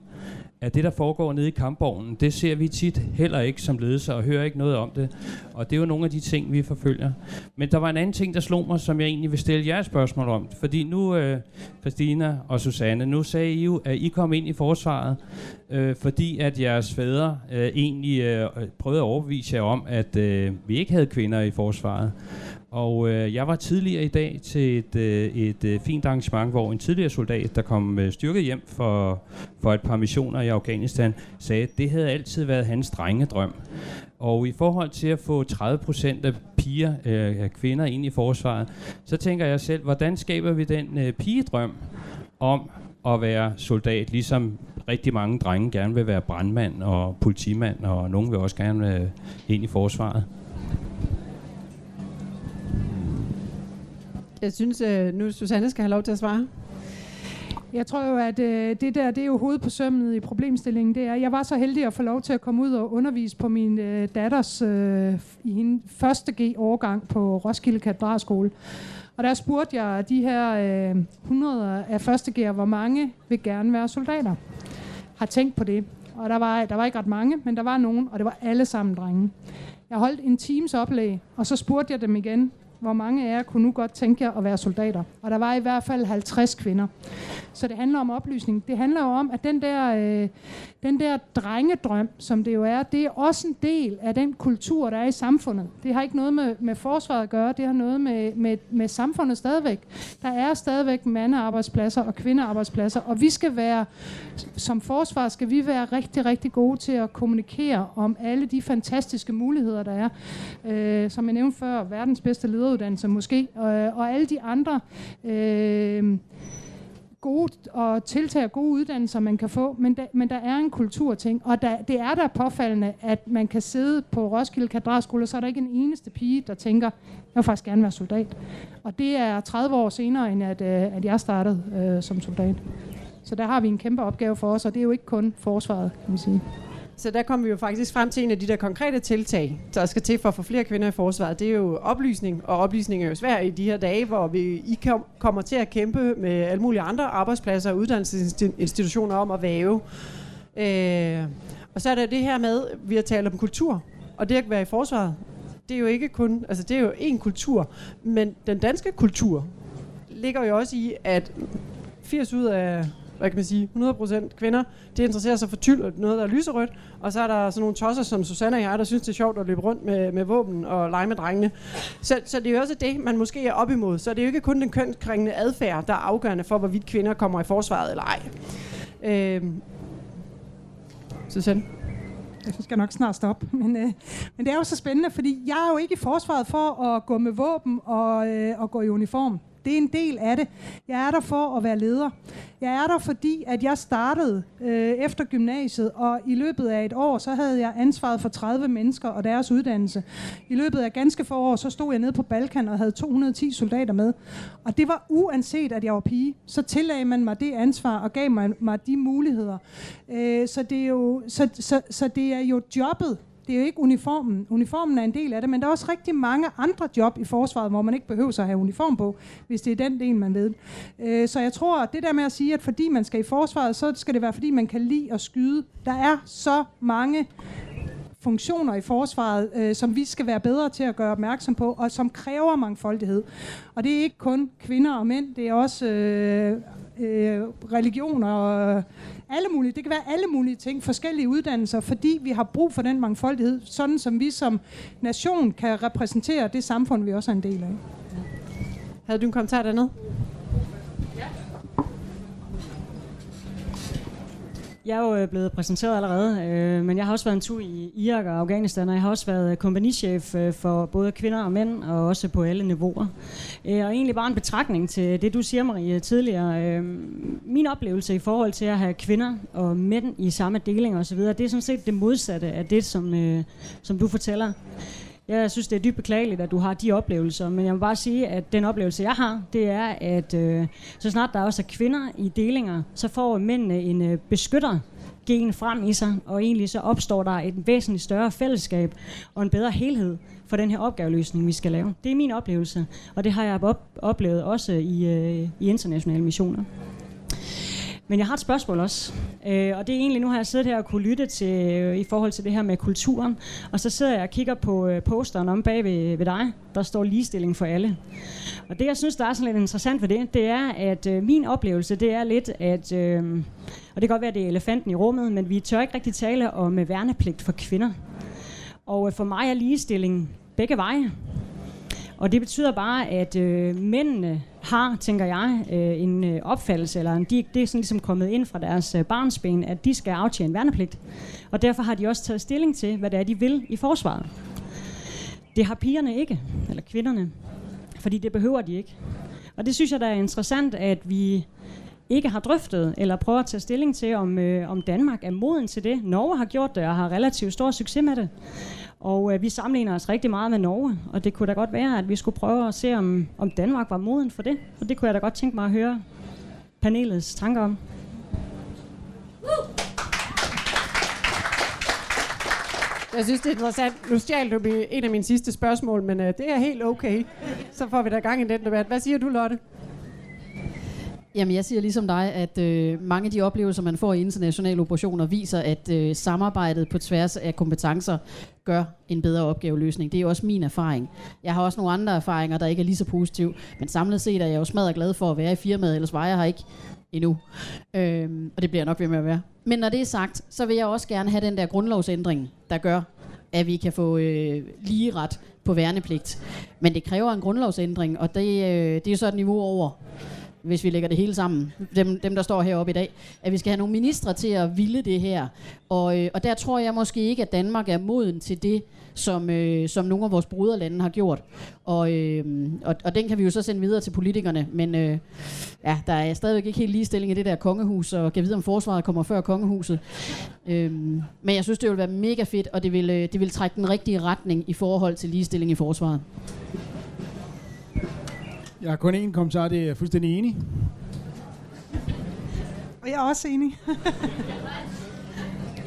at det, der foregår nede i kampvognen, det ser vi tit heller ikke som ledelse og hører ikke noget om det. Og det er jo nogle af de ting, vi forfølger. Men der var en anden ting, der slog mig, som jeg egentlig vil stille jer et spørgsmål om. Fordi nu, øh, Christina og Susanne, nu sagde I jo, at I kom ind i forsvaret, øh, fordi at jeres fædre øh, egentlig øh, prøvede at overbevise jer om, at øh, vi ikke havde kvinder i forsvaret. Og øh, jeg var tidligere i dag til et, øh, et øh, fint arrangement, hvor en tidligere soldat, der kom øh, styrket hjem for, for et par missioner i Afghanistan, sagde, at det havde altid været hans drengedrøm. Og i forhold til at få 30 procent af piger, øh, kvinder ind i forsvaret, så tænker jeg selv, hvordan skaber vi den øh, pigedrøm om at være soldat, ligesom rigtig mange drenge gerne vil være brandmand og politimand, og nogen vil også gerne øh, ind i forsvaret. Jeg synes, øh, nu Susanne skal have lov til at svare. Jeg tror jo, at øh, det der, det er jo hovedet på sømmet i problemstillingen. Det er, jeg var så heldig at få lov til at komme ud og undervise på min øh, datters øh, i hende første G-årgang på Roskilde Katedralskole. Og der spurgte jeg de her øh, 100 af første G'er, hvor mange vil gerne være soldater. Har tænkt på det. Og der var, der var ikke ret mange, men der var nogen, og det var alle sammen drenge. Jeg holdt en times oplæg, og så spurgte jeg dem igen, hvor mange af jer kunne nu godt tænke jer at være soldater? Og der var i hvert fald 50 kvinder. Så det handler om oplysning. Det handler jo om, at den der, øh, den der drengedrøm, som det jo er, det er også en del af den kultur, der er i samfundet. Det har ikke noget med, med forsvaret at gøre, det har noget med, med, med samfundet stadigvæk. Der er stadigvæk mandearbejdspladser og kvindearbejdspladser, og vi skal være, som forsvar skal vi være rigtig, rigtig gode til at kommunikere om alle de fantastiske muligheder, der er. Øh, som jeg nævnte før, verdens bedste videreuddannelser måske, og, og alle de andre øh, gode og tiltag og gode uddannelser, man kan få, men, da, men der er en kulturting, og der, det er der påfaldende, at man kan sidde på Roskilde Katedralskole, og så er der ikke en eneste pige, der tænker, jeg vil faktisk gerne være soldat. Og det er 30 år senere, end at, øh, at jeg startede øh, som soldat. Så der har vi en kæmpe opgave for os, og det er jo ikke kun forsvaret, kan man sige. Så der kommer vi jo faktisk frem til en af de der konkrete tiltag, der skal til for at få flere kvinder i forsvaret. Det er jo oplysning, og oplysning er jo svært i de her dage, hvor vi I kom, kommer til at kæmpe med alle mulige andre arbejdspladser og uddannelsesinstitutioner om at væve. Øh, og så er der det her med, vi har talt om kultur, og det at være i forsvaret. Det er jo ikke kun, altså det er jo en kultur, men den danske kultur ligger jo også i, at 80 ud af hvad kan man sige, 100% kvinder, det interesserer sig for tyld og noget, der er lyserødt. Og så er der sådan nogle tosser som Susanne og jeg, der synes, det er sjovt at løbe rundt med, med våben og lege med drengene. Så, så det er jo også det, man måske er op imod. Så det er jo ikke kun den kønskringende adfærd, der er afgørende for, hvorvidt kvinder kommer i forsvaret eller ej. Øh, Susanne? Jeg skal nok snart stoppe. (laughs) Men, øh, men det er jo så spændende, fordi jeg er jo ikke i forsvaret for at gå med våben og, øh, og gå i uniform. Det er en del af det. Jeg er der for at være leder. Jeg er der, fordi at jeg startede øh, efter gymnasiet, og i løbet af et år, så havde jeg ansvaret for 30 mennesker og deres uddannelse. I løbet af ganske få år, så stod jeg nede på Balkan og havde 210 soldater med. Og det var uanset, at jeg var pige, så tillagde man mig det ansvar og gav mig, mig de muligheder. Øh, så, det er jo, så, så, så det er jo jobbet, det er jo ikke uniformen. Uniformen er en del af det, men der er også rigtig mange andre job i forsvaret, hvor man ikke behøver at have uniform på, hvis det er den del, man ved. Øh, så jeg tror, at det der med at sige, at fordi man skal i forsvaret, så skal det være, fordi man kan lide at skyde. Der er så mange funktioner i forsvaret, øh, som vi skal være bedre til at gøre opmærksom på, og som kræver mangfoldighed. Og det er ikke kun kvinder og mænd, det er også øh, øh, religioner og alle mulige, det kan være alle mulige ting, forskellige uddannelser, fordi vi har brug for den mangfoldighed, sådan som vi som nation kan repræsentere det samfund, vi også er en del af. Havde du en kommentar dernede? Jeg er jo øh, blevet præsenteret allerede, øh, men jeg har også været en tur i Irak og Afghanistan, og jeg har også været øh, kompagnichef øh, for både kvinder og mænd, og også på alle niveauer. Øh, og egentlig bare en betragtning til det, du siger, Marie, tidligere. Øh, min oplevelse i forhold til at have kvinder og mænd i samme deling osv., det er sådan set det modsatte af det, som, øh, som du fortæller. Jeg synes, det er dybt beklageligt, at du har de oplevelser, men jeg må bare sige, at den oplevelse, jeg har, det er, at øh, så snart der også er kvinder i delinger, så får mændene en øh, beskytter gen frem i sig, og egentlig så opstår der et væsentligt større fællesskab og en bedre helhed for den her opgaveløsning, vi skal lave. Det er min oplevelse, og det har jeg op- oplevet også i, øh, i internationale missioner. Men jeg har et spørgsmål også, øh, og det er egentlig, nu har jeg siddet her og kunne lytte til, øh, i forhold til det her med kulturen, og så sidder jeg og kigger på øh, posteren om bag ved, ved dig, der står ligestilling for alle. Og det, jeg synes, der er sådan lidt interessant ved det, det er, at øh, min oplevelse, det er lidt, at, øh, og det kan godt være, at det er elefanten i rummet, men vi tør ikke rigtig tale om øh, værnepligt for kvinder. Og øh, for mig er ligestilling begge veje. Og det betyder bare, at øh, mændene har, tænker jeg, øh, en øh, opfattelse, eller en, de, det er sådan ligesom kommet ind fra deres øh, barnsben, at de skal aftjene værnepligt. Og derfor har de også taget stilling til, hvad det er, de vil i forsvaret. Det har pigerne ikke, eller kvinderne, fordi det behøver de ikke. Og det synes jeg, der er interessant, at vi ikke har drøftet, eller prøver at tage stilling til, om, øh, om Danmark er moden til det. Norge har gjort det, og har relativt stor succes med det. Og øh, vi sammenligner os rigtig meget med Norge, og det kunne da godt være, at vi skulle prøve at se, om, om Danmark var moden for det. Og det kunne jeg da godt tænke mig at høre panelets tanker om. Jeg synes, det er interessant. Nu stjal du en af mine sidste spørgsmål, men øh, det er helt okay. Så får vi da gang i den debat. Hvad siger du, Lotte? Jamen, jeg siger ligesom dig, at øh, mange af de oplevelser, man får i internationale operationer, viser, at øh, samarbejdet på tværs af kompetencer gør en bedre opgaveløsning. Det er også min erfaring. Jeg har også nogle andre erfaringer, der ikke er lige så positive, men samlet set er jeg jo smadret glad for at være i firmaet, ellers var jeg her ikke endnu. Øhm, og det bliver jeg nok ved med at være. Men når det er sagt, så vil jeg også gerne have den der grundlovsændring, der gør, at vi kan få øh, lige ret på værnepligt. Men det kræver en grundlovsændring, og det, øh, det er så et niveau over hvis vi lægger det hele sammen, dem, dem der står heroppe i dag, at vi skal have nogle ministre til at ville det her. Og, øh, og der tror jeg måske ikke, at Danmark er moden til det, som, øh, som nogle af vores broderlande har gjort. Og, øh, og, og den kan vi jo så sende videre til politikerne, men øh, ja, der er stadigvæk ikke helt ligestilling i det der kongehus, og kan vide, om forsvaret kommer før kongehuset. Øh, men jeg synes, det ville være mega fedt, og det vil, øh, det vil trække den rigtige retning i forhold til ligestilling i forsvaret. Jeg har kun én kommentar, det er jeg fuldstændig enig. Og jeg er også enig.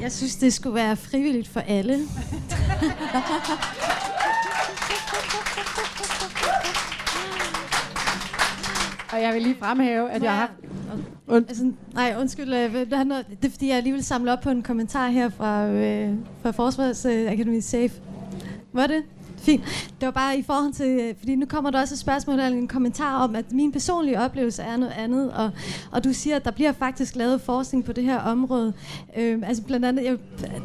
Jeg synes, det skulle være frivilligt for alle. Og jeg vil lige fremhæve, at jeg har... Und, altså, nej, undskyld. øh, Det er, noget, det er fordi, jeg alligevel samler op på en kommentar her fra, øh, fra Forsvarsakademi Safe. Var det? Fint. Det var bare i forhold til, øh, fordi nu kommer der også et spørgsmål eller en kommentar om, at min personlige oplevelse er noget andet, og, og du siger, at der bliver faktisk lavet forskning på det her område. Øh, altså blandt andet, jeg,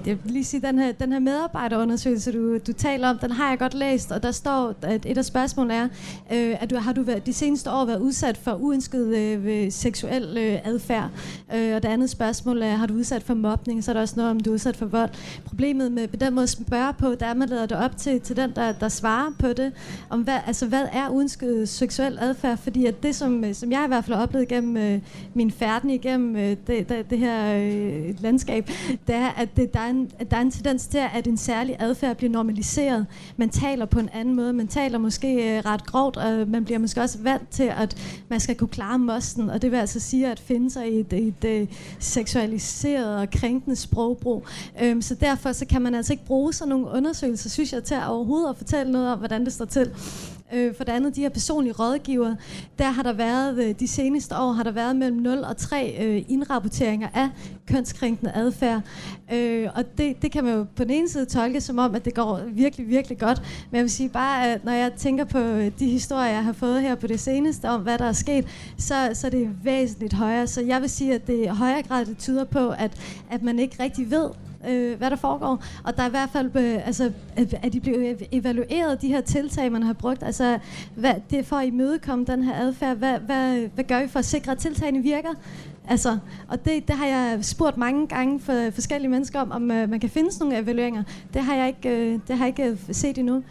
jeg vil lige sige, den her, den her medarbejderundersøgelse, du, du taler om, den har jeg godt læst, og der står, at et af spørgsmålene er, øh, at du har du været, de seneste år været udsat for uønsket øh, øh seksuel øh, adfærd, øh, og det andet spørgsmål er, har du udsat for mobning, så er der også noget om, du er udsat for vold. Problemet med på den måde at spørge på, der er, man lader det op til, til den, der, der svarer på det, om hvad, altså, hvad er uønsket øh, seksuel adfærd, fordi at det, som, øh, som jeg i hvert fald har oplevet gennem øh, min færden igennem øh, det, det, det her øh, landskab, det er, at, det, der er en, at der er en tendens til, at en særlig adfærd bliver normaliseret. Man taler på en anden måde, man taler måske øh, ret grovt, og man bliver måske også vant til, at man skal kunne klare mosten, og det vil altså sige at finde sig i et, et, et seksualiseret og krænkende sprogbrug. Øhm, så derfor så kan man altså ikke bruge sådan nogle undersøgelser, synes jeg, til at overhovedet at fortælle noget om, hvordan det står til. Øh, for det andet, de her personlige rådgiver, der har der været, øh, de seneste år har der været mellem 0 og 3 øh, indrapporteringer af kønskrænkende adfærd. Øh, og det, det kan man jo på den ene side tolke som om, at det går virkelig, virkelig godt. Men jeg vil sige bare, at når jeg tænker på øh, de historier, jeg har fået her på det seneste om, hvad der er sket, så, så er det væsentligt højere. Så jeg vil sige, at det i højere grad det tyder på, at, at man ikke rigtig ved, øh, hvad der foregår. Og der er i hvert fald, øh, altså, øh, at de bliver evalueret, de her tiltag, man har brugt. Altså, hvad, det er for at imødekomme den her adfærd. Hvad, hvad, hvad gør vi for at sikre, at tiltagene virker? Altså, og det, det har jeg spurgt mange gange for forskellige mennesker om, om øh, man kan finde sådan nogle evalueringer. Det har jeg ikke, øh, det har jeg ikke øh, set endnu.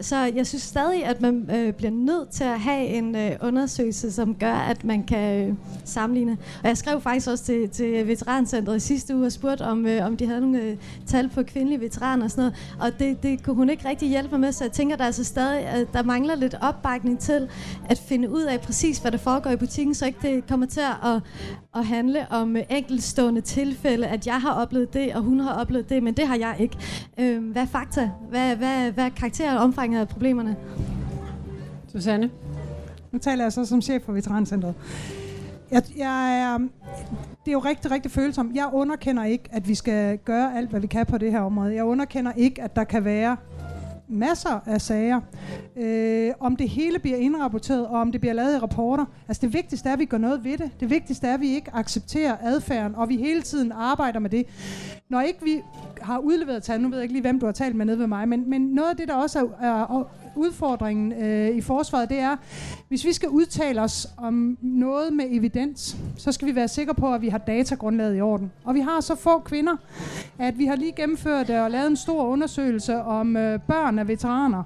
Så jeg synes stadig, at man øh, bliver nødt til at have en øh, undersøgelse, som gør, at man kan øh, sammenligne. Og jeg skrev faktisk også til, til Veterancentret i sidste uge og spurgte, om, øh, om de havde nogle øh, tal på kvindelige veteraner og sådan noget. Og det, det kunne hun ikke rigtig hjælpe mig med, så jeg tænker, der er altså stadig, at der mangler lidt opbakning til at finde ud af præcis, hvad der foregår i butikken, så ikke det kommer til at, at handle om enkeltstående tilfælde, at jeg har oplevet det, og hun har oplevet det, men det har jeg ikke. Øh, hvad er fakta? Hvad, hvad, hvad er karakter og omfanget af problemerne? Susanne? Nu taler jeg så som chef for Veterancentret. Jeg, jeg er, det er jo rigtig, rigtig følsomt. Jeg underkender ikke, at vi skal gøre alt, hvad vi kan på det her område. Jeg underkender ikke, at der kan være masser af sager. Øh, om det hele bliver indrapporteret, og om det bliver lavet i rapporter. Altså det vigtigste er, at vi gør noget ved det. Det vigtigste er, at vi ikke accepterer adfærden, og vi hele tiden arbejder med det. Når ikke vi har udleveret tal, nu ved jeg ikke lige, hvem du har talt med nede ved mig, men, men noget af det, der også er, er udfordringen øh, i forsvaret, det er, hvis vi skal udtale os om noget med evidens, så skal vi være sikre på, at vi har datagrundlaget i orden. Og vi har så få kvinder, at vi har lige gennemført øh, og lavet en stor undersøgelse om øh, børn af veteraner.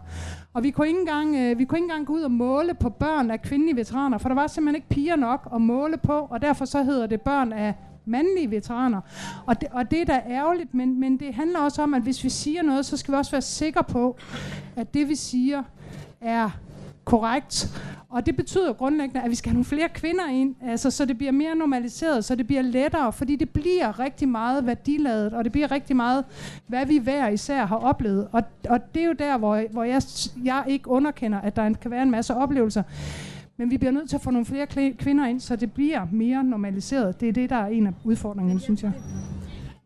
Og vi kunne, ikke engang, øh, vi kunne ikke engang gå ud og måle på børn af kvindelige veteraner, for der var simpelthen ikke piger nok at måle på, og derfor så hedder det børn af mandlige veteraner. Og det, og det er da ærgerligt, men, men det handler også om, at hvis vi siger noget, så skal vi også være sikre på, at det vi siger er korrekt. Og det betyder grundlæggende, at vi skal have nogle flere kvinder ind, altså, så det bliver mere normaliseret, så det bliver lettere, fordi det bliver rigtig meget værdiladet, og det bliver rigtig meget, hvad vi hver især har oplevet. Og, og det er jo der, hvor, hvor jeg, jeg ikke underkender, at der kan være en masse oplevelser. Men vi bliver nødt til at få nogle flere kvinder ind, så det bliver mere normaliseret. Det er det, der er en af udfordringerne, synes jeg.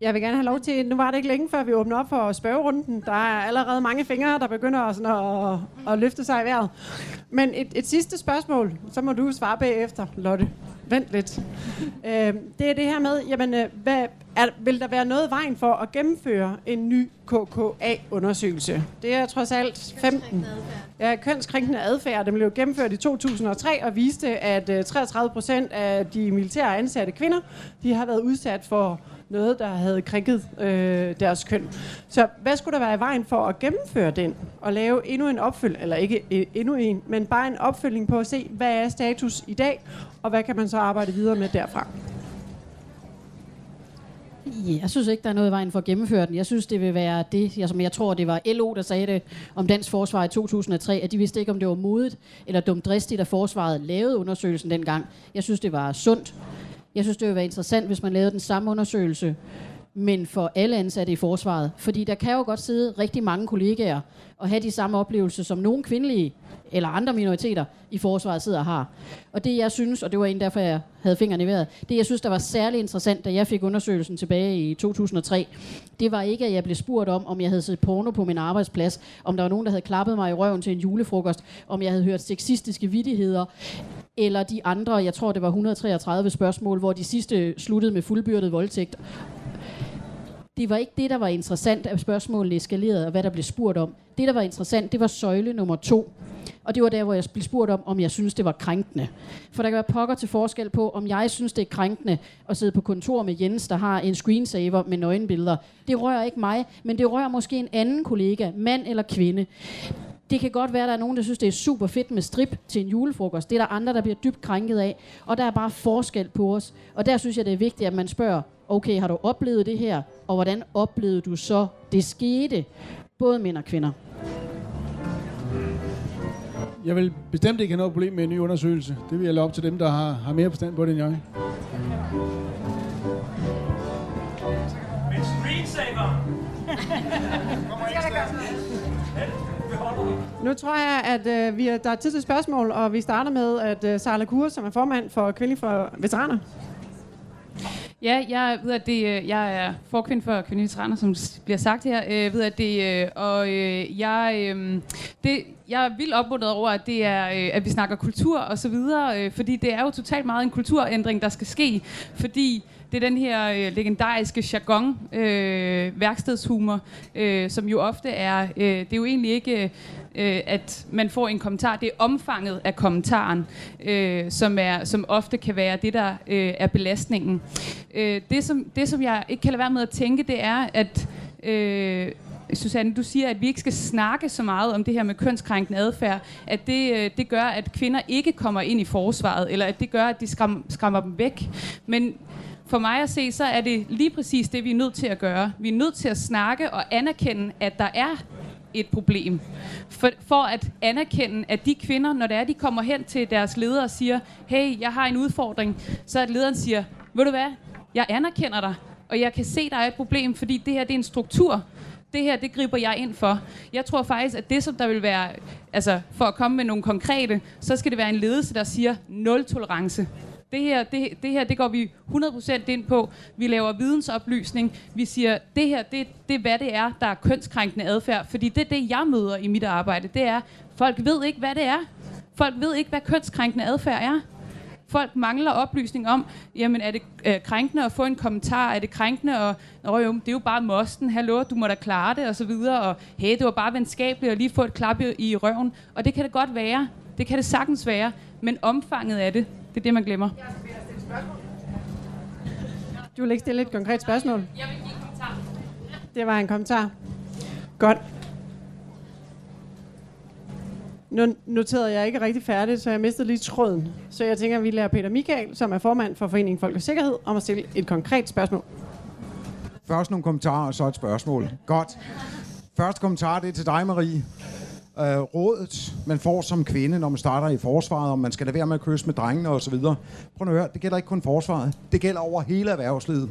Jeg vil gerne have lov til, nu var det ikke længe før vi åbner op for spørgerunden. Der er allerede mange fingre, der begynder sådan at, at løfte sig i vejret. Men et, et sidste spørgsmål, så må du svare bagefter, Lotte. Vent lidt. Øh, det er det her med, jamen, øh, hvad, er, vil der være noget vejen for at gennemføre en ny KKA-undersøgelse? Det er trods alt 15. Ja, kønskrænkende adfærd. Den blev gennemført i 2003 og viste, at 33 øh, procent af de militære ansatte kvinder, de har været udsat for noget, der havde krænket øh, deres køn. Så hvad skulle der være i vejen for at gennemføre den og lave endnu en opfølgning, eller ikke øh, endnu en, men bare en opfølgning på at se, hvad er status i dag, og hvad kan man så arbejde videre med derfra? Jeg synes ikke, der er noget i vejen for at gennemføre den. Jeg synes, det vil være det, jeg, som jeg tror, det var LO, der sagde det om dansk forsvar i 2003, at de vidste ikke, om det var modigt eller dumdristigt, at forsvaret lavede undersøgelsen dengang. Jeg synes, det var sundt. Jeg synes, det ville være interessant, hvis man lavede den samme undersøgelse, men for alle ansatte i forsvaret. Fordi der kan jo godt sidde rigtig mange kollegaer og have de samme oplevelser, som nogle kvindelige eller andre minoriteter i forsvaret sidder og har. Og det jeg synes, og det var en derfor jeg havde fingrene i vejret, det jeg synes, der var særlig interessant, da jeg fik undersøgelsen tilbage i 2003, det var ikke, at jeg blev spurgt om, om jeg havde set porno på min arbejdsplads, om der var nogen, der havde klappet mig i røven til en julefrokost, om jeg havde hørt sexistiske vidtigheder eller de andre, jeg tror det var 133 spørgsmål, hvor de sidste sluttede med fuldbyrdet voldtægt. Det var ikke det, der var interessant, at spørgsmålene eskalerede, og hvad der blev spurgt om. Det, der var interessant, det var søjle nummer to. Og det var der, hvor jeg blev spurgt om, om jeg synes, det var krænkende. For der kan være pokker til forskel på, om jeg synes, det er krænkende at sidde på kontor med Jens, der har en screensaver med nøgenbilleder. Det rører ikke mig, men det rører måske en anden kollega, mand eller kvinde. Det kan godt være, at der er nogen, der synes, det er super fedt med strip til en julefrokost. Det er der andre, der bliver dybt krænket af. Og der er bare forskel på os. Og der synes jeg, det er vigtigt, at man spørger, okay, har du oplevet det her? Og hvordan oplevede du så, det skete? Både mænd og kvinder. Jeg vil bestemt ikke have noget problem med en ny undersøgelse. Det vil jeg lade op til dem, der har, har mere forstand på det end jeg. Men screensaver! (laughs) Nu tror jeg, at øh, vi er, der er tid til spørgsmål, og vi starter med, at øh, Sarla Kur, som er formand for Kvinde for Veteraner. Ja, jeg ved, at det, øh, jeg er forkvind for kvindelige veteraner, som bliver sagt her. Øh, jeg øh, ved, at det, øh, og øh, jeg, det, jeg er vildt opmuntret over, at, det er, at vi snakker kultur og så videre, fordi det er jo totalt meget en kulturændring, der skal ske, fordi det er den her øh, legendariske jargon, øh, værkstedshumor, øh, som jo ofte er, øh, det er jo egentlig ikke, øh, at man får en kommentar, det er omfanget af kommentaren, øh, som, er, som ofte kan være det, der øh, er belastningen. Øh, det, som, det, som jeg ikke kan lade være med at tænke, det er, at øh, Susanne, du siger, at vi ikke skal snakke så meget om det her med kønskrænkende adfærd, at det, øh, det gør, at kvinder ikke kommer ind i forsvaret, eller at det gør, at de skram, skræmmer dem væk. Men for mig at se, så er det lige præcis det, vi er nødt til at gøre. Vi er nødt til at snakke og anerkende, at der er et problem. For, for at anerkende, at de kvinder, når det er, de kommer hen til deres leder og siger, hey, jeg har en udfordring, så at lederen siger, ved du hvad, jeg anerkender dig, og jeg kan se, der er et problem, fordi det her det er en struktur. Det her, det griber jeg ind for. Jeg tror faktisk, at det, som der vil være, altså for at komme med nogle konkrete, så skal det være en ledelse, der siger nul tolerance det her, det, det her, det går vi 100% ind på. Vi laver vidensoplysning. Vi siger, det her, det, det er, hvad det er, der er kønskrænkende adfærd. Fordi det det, jeg møder i mit arbejde. Det er, folk ved ikke, hvad det er. Folk ved ikke, hvad kønskrænkende adfærd er. folk mangler oplysning om, jamen er det øh, krænkende at få en kommentar, er det krænkende at, Nå, jo, det er jo bare mosten, hallo, du må da klare det, og så videre, og hey, det var bare venskabeligt at lige få et klap i, i røven, og det kan det godt være, det kan det sagtens være, men omfanget af det, det er det, man glemmer. Du vil ikke stille et konkret spørgsmål? Jeg vil give en kommentar. Det var en kommentar. Godt. Nu noterede jeg ikke rigtig færdigt, så jeg mistede lige tråden. Så jeg tænker, at vi lærer Peter Michael, som er formand for Foreningen Folk og Sikkerhed, om at stille et konkret spørgsmål. Først nogle kommentarer, og så et spørgsmål. Godt. Første kommentar, det er til dig, Marie øh, rådet, man får som kvinde, når man starter i forsvaret, om man skal lade være med at kysse med drengene osv. Prøv at høre, det gælder ikke kun forsvaret. Det gælder over hele erhvervslivet.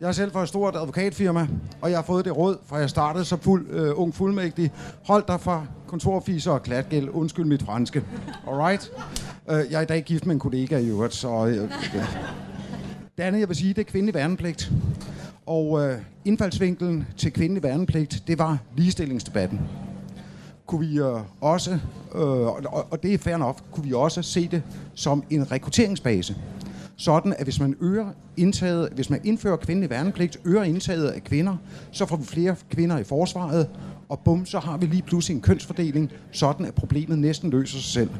Jeg er selv fra et stort advokatfirma, og jeg har fået det råd, fra jeg startede som fuld, øh, ung fuldmægtig. Hold dig fra kontorfiser og klatgæld. Undskyld mit franske. Alright? Øh, jeg er i dag gift med en kollega i øvrigt, så... Uh, det andet, jeg vil sige, det er kvindelig værnepligt. Og øh, indfaldsvinkelen til kvindelig værnepligt, det var ligestillingsdebatten. Kunne vi øh, også, øh, og, og det er fair nok, kunne vi også se det som en rekrutteringsbase. Sådan, at hvis man øger indtaget, hvis man indfører kvindelig værnepligt, øger indtaget af kvinder, så får vi flere kvinder i forsvaret, og bum, så har vi lige pludselig en kønsfordeling, sådan at problemet næsten løser sig selv.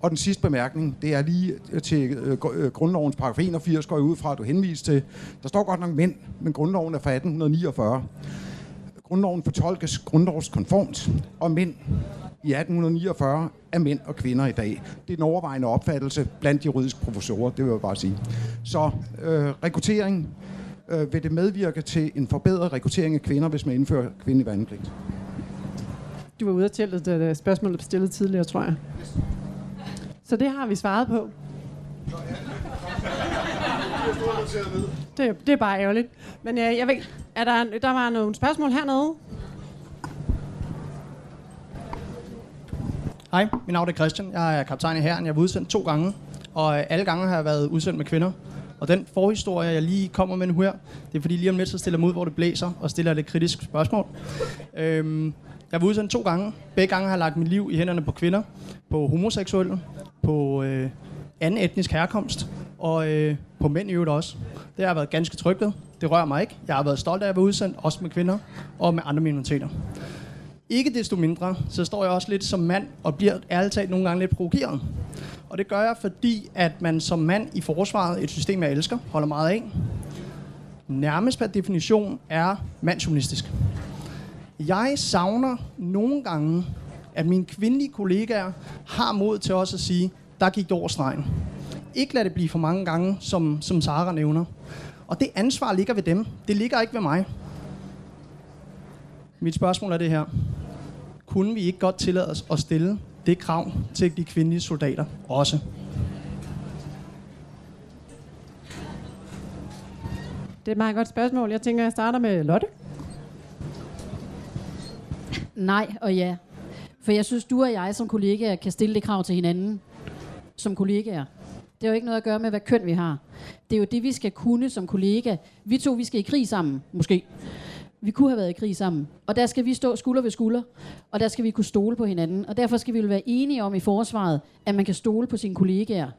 Og den sidste bemærkning, det er lige øh, til øh, øh, grundlovens paragraf 81, går jeg ud fra, at du henviser til. Der står godt nok mænd, men grundloven er fra 1849. Grundloven fortolkes grundlovskonformt, og mænd i 1849 er mænd og kvinder i dag. Det er den overvejende opfattelse blandt juridiske professorer, det vil jeg bare sige. Så øh, rekruttering, øh, vil det medvirke til en forbedret rekruttering af kvinder, hvis man indfører kvindelig vandpligt? Du var ude at tælle det spørgsmål, der blev stillet tidligere, tror jeg. Så det har vi svaret på. Det, det er bare ærgerligt. Men øh, jeg ved, er der, der var nogle spørgsmål hernede? Hej, mit navn er Christian. Jeg er kaptajn i herren. Jeg er udsendt to gange, og øh, alle gange har jeg været udsendt med kvinder. Og den forhistorie, jeg lige kommer med nu her, det er fordi lige om lidt, så stiller jeg ud, hvor det blæser, og stiller lidt kritisk spørgsmål. Øhm, jeg var udsendt to gange. Begge gange har jeg lagt mit liv i hænderne på kvinder, på homoseksuelle, på øh, anden etnisk herkomst, og øh, på mænd i øvrigt også. Det har jeg været ganske tryg ved. Det rører mig ikke. Jeg har været stolt af at være udsendt, også med kvinder og med andre minoriteter. Ikke desto mindre, så står jeg også lidt som mand og bliver ærligt talt nogle gange lidt provokeret. Og det gør jeg, fordi at man som mand i forsvaret, et system jeg elsker, holder meget af, nærmest per definition er mandsjournalistisk. Jeg savner nogle gange, at mine kvindelige kollegaer har mod til også at sige, der gik det over stregen. Ikke lad det blive for mange gange, som, som Sara nævner. Og det ansvar ligger ved dem. Det ligger ikke ved mig. Mit spørgsmål er det her. Kunne vi ikke godt tillade os at stille det krav til de kvindelige soldater også? Det er et meget godt spørgsmål. Jeg tænker, jeg starter med Lotte. Nej og ja. For jeg synes, du og jeg som kollegaer kan stille det krav til hinanden som kollegaer. Det har jo ikke noget at gøre med, hvad køn vi har. Det er jo det, vi skal kunne som kollega. Vi to, vi skal i krig sammen, måske. Vi kunne have været i krig sammen. Og der skal vi stå skulder ved skulder. Og der skal vi kunne stole på hinanden. Og derfor skal vi jo være enige om i forsvaret, at man kan stole på sine kollegaer.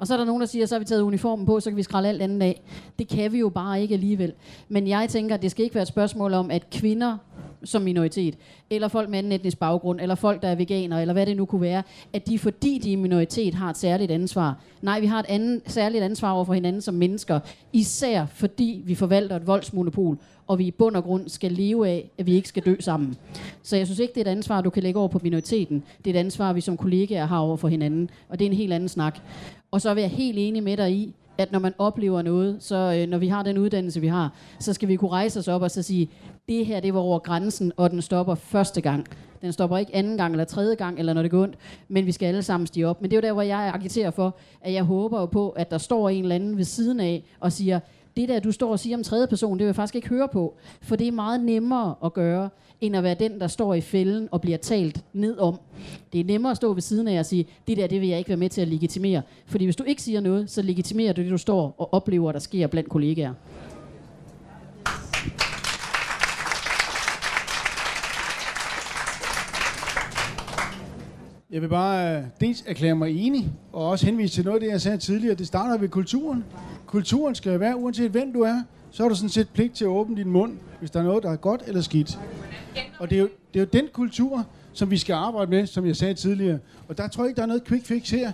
Og så er der nogen, der siger, så har vi taget uniformen på, så kan vi skralde alt andet af. Det kan vi jo bare ikke alligevel. Men jeg tænker, at det skal ikke være et spørgsmål om, at kvinder som minoritet, eller folk med anden etnisk baggrund, eller folk, der er veganer, eller hvad det nu kunne være, at de, fordi de er minoritet, har et særligt ansvar. Nej, vi har et andet, særligt ansvar over for hinanden som mennesker, især fordi vi forvalter et voldsmonopol, og vi i bund og grund skal leve af, at vi ikke skal dø sammen. Så jeg synes ikke, det er et ansvar, du kan lægge over på minoriteten. Det er et ansvar, vi som kollegaer har over for hinanden, og det er en helt anden snak. Og så er jeg helt enig med dig i, at når man oplever noget, så øh, når vi har den uddannelse, vi har, så skal vi kunne rejse os op og så sige, det her, det var over grænsen, og den stopper første gang. Den stopper ikke anden gang eller tredje gang, eller når det går ondt, men vi skal alle sammen stige op. Men det er jo der, hvor jeg agiterer for, at jeg håber jo på, at der står en eller anden ved siden af og siger, det der, du står og siger om tredje person, det vil jeg faktisk ikke høre på. For det er meget nemmere at gøre, end at være den, der står i fælden og bliver talt ned om. Det er nemmere at stå ved siden af og sige, det der, det vil jeg ikke være med til at legitimere. Fordi hvis du ikke siger noget, så legitimerer du det, du står og oplever, der sker blandt kollegaer. Jeg vil bare øh, dels erklære mig enig, og også henvise til noget af det, jeg sagde tidligere. Det starter ved kulturen. Kulturen skal være, uanset hvem du er, så har du sådan set pligt til at åbne din mund, hvis der er noget, der er godt eller skidt. Og det er jo, det er jo den kultur, som vi skal arbejde med, som jeg sagde tidligere. Og der tror jeg ikke, der er noget quick fix her.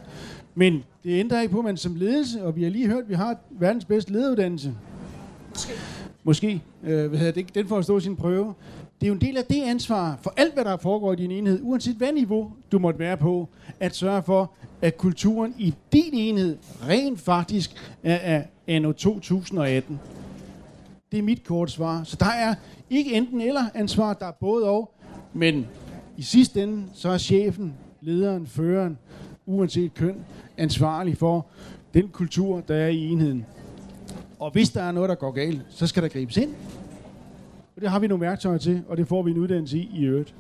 Men det ændrer ikke på, at man som ledelse, og vi har lige hørt, at vi har verdens bedste lederuddannelse. Måske. Måske. Øh, hvad hedder det? Den får at stå sin prøve. Det er jo en del af det ansvar for alt, hvad der foregår i din enhed, uanset hvad niveau du måtte være på, at sørge for, at kulturen i din enhed rent faktisk er af anno 2018. Det er mit kort svar. Så der er ikke enten eller ansvar, der er både og, men i sidste ende, så er chefen, lederen, føreren, uanset køn, ansvarlig for den kultur, der er i enheden. Og hvis der er noget, der går galt, så skal der gribes ind. Og det har vi nogle værktøjer til, og det får vi en uddannelse i i øvrigt.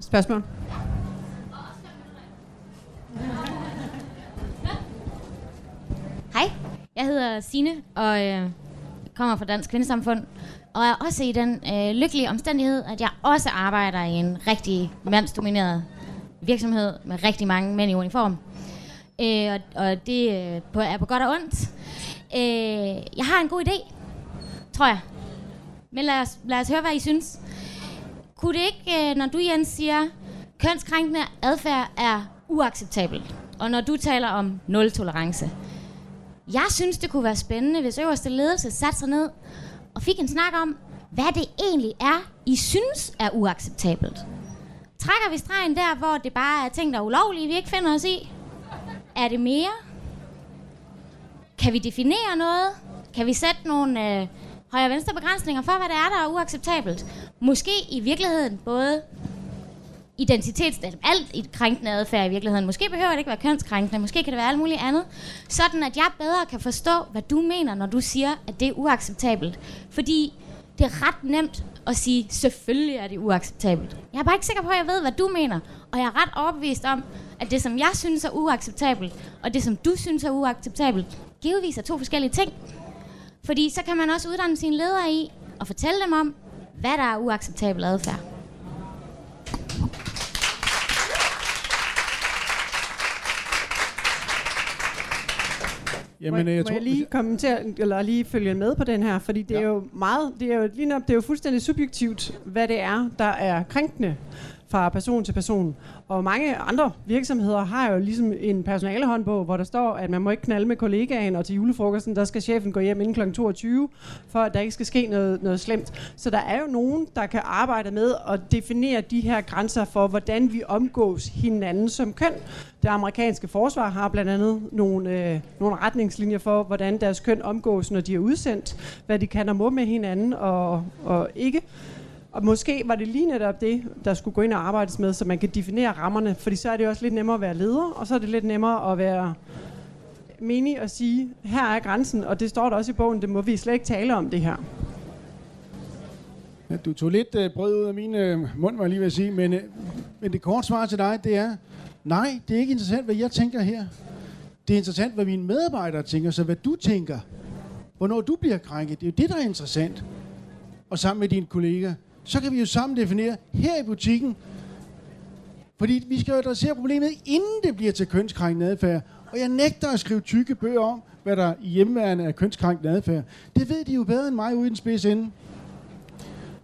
Spørgsmål? Hej, jeg hedder Sine og øh, kommer fra Dansk Kvindesamfund. Og er også i den øh, lykkelige omstændighed, at jeg også arbejder i en rigtig mandsdomineret virksomhed med rigtig mange mænd i uniform. Øh, og, og det øh, på, er på godt og ondt. Øh, jeg har en god idé, tror jeg. Men lad os, lad os høre, hvad I synes. Kunne det ikke, øh, når du Jens siger, kønskrænkende adfærd er uacceptabelt, og når du taler om nul tolerance, jeg synes, det kunne være spændende, hvis øverste ledelse satte sig ned og fik en snak om, hvad det egentlig er, I synes er uacceptabelt. Trækker vi stregen der, hvor det bare er ting, der er ulovlige, vi ikke finder os i? Er det mere? Kan vi definere noget? Kan vi sætte nogle øh, højre-venstre begrænsninger for, hvad det er, der er uacceptabelt? Måske i virkeligheden både identitets... Alt i krænkende adfærd i virkeligheden. Måske behøver det ikke være kønskrænkende, måske kan det være alt muligt andet. Sådan at jeg bedre kan forstå, hvad du mener, når du siger, at det er uacceptabelt. Fordi det er ret nemt at sige, selvfølgelig er det uacceptabelt. Jeg er bare ikke sikker på, at jeg ved, hvad du mener. Og jeg er ret overbevist om, at det, som jeg synes er uacceptabelt, og det, som du synes er uacceptabelt, givetvis er to forskellige ting. Fordi så kan man også uddanne sine ledere i og fortælle dem om, hvad der er uacceptabel adfærd. Jamen, må, jeg, må tror, jeg lige komme til at, eller lige følge med på den her, fordi det ja. er jo meget, det er jo lige nok, det er jo fuldstændig subjektivt, hvad det er, der er krænkende fra person til person. Og mange andre virksomheder har jo ligesom en personalehåndbog, hvor der står, at man må ikke knalde med kollegaen, og til julefrokosten, der skal chefen gå hjem inden kl. 22, for at der ikke skal ske noget, noget slemt. Så der er jo nogen, der kan arbejde med at definere de her grænser for, hvordan vi omgås hinanden som køn. Det amerikanske forsvar har blandt andet nogle, øh, nogle retningslinjer for, hvordan deres køn omgås, når de er udsendt, hvad de kan og må med hinanden og, og ikke. Og måske var det lige netop det, der skulle gå ind og arbejdes med, så man kan definere rammerne, fordi så er det også lidt nemmere at være leder, og så er det lidt nemmere at være menig og sige, her er grænsen, og det står der også i bogen, det må vi slet ikke tale om det her. Ja, du tog lidt øh, brød ud af min øh, mund, var jeg lige ved at sige, men, øh, men det korte svar til dig, det er, nej, det er ikke interessant, hvad jeg tænker her. Det er interessant, hvad mine medarbejdere tænker, så hvad du tænker. Hvornår du bliver krænket, det er jo det, der er interessant. Og sammen med dine kolleger så kan vi jo sammen definere her i butikken, fordi vi skal jo adressere problemet, inden det bliver til kønskrænkende adfærd. Og jeg nægter at skrive tykke bøger om, hvad der i hjemmeværende er kønskrænkende adfærd. Det ved de jo bedre end mig ude i den spids ende.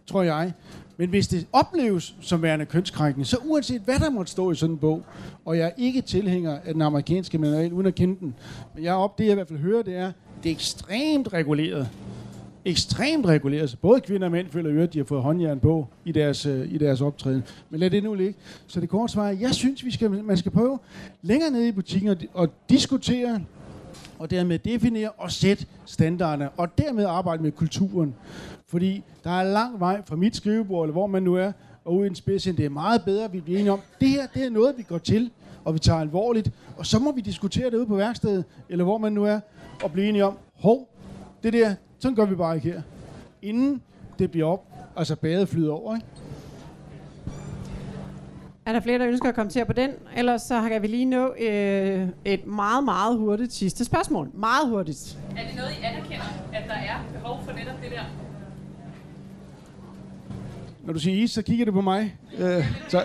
Tror jeg. Men hvis det opleves som værende kønskrænkende, så uanset hvad der måtte stå i sådan en bog, og jeg er ikke tilhænger af den amerikanske manual, uden at kende den, men jeg op, det jeg i hvert fald hører, det er, det er ekstremt reguleret ekstremt reguleret. Så både kvinder og mænd føler jo, at de har fået håndjern på i deres, øh, i deres optræden. Men lad det nu ligge. Så det korte svar er, jeg synes, vi skal, man skal prøve længere nede i butikken og, og diskutere og dermed definere og sætte standarderne, og dermed arbejde med kulturen. Fordi der er lang vej fra mit skrivebord, eller hvor man nu er, og ud i en spids, det er meget bedre, at vi bliver enige om, det her det er noget, vi går til, og vi tager alvorligt, og så må vi diskutere det ude på værkstedet, eller hvor man nu er, og blive enige om, hov, det der, sådan gør vi bare ikke her. Inden det bliver op, altså badet flyder over, ikke? Er der flere, der ønsker at kommentere på den? Ellers så kan vi lige nå øh, et meget, meget hurtigt sidste spørgsmål. Meget hurtigt. Er det noget, I anerkender, at der er behov for netop det der? Når du siger is, så kigger du på mig. Øh, så,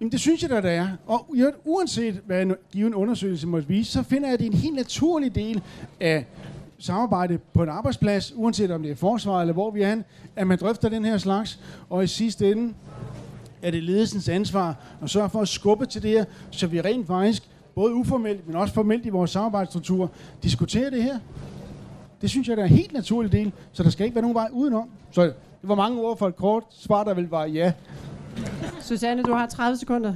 Jamen det synes jeg da, der er. Og uanset hvad en given undersøgelse måtte vise, så finder jeg, at det er en helt naturlig del af samarbejde på en arbejdsplads, uanset om det er forsvar eller hvor vi er, at man drøfter den her slags, og i sidste ende er det ledelsens ansvar at sørge for at skubbe til det her, så vi rent faktisk, både uformelt, men også formelt i vores samarbejdsstruktur, diskuterer det her. Det synes jeg, der er en helt naturlig del, så der skal ikke være nogen vej udenom. Så det var mange ord for et kort svar, der vil var ja. Susanne, du har 30 sekunder.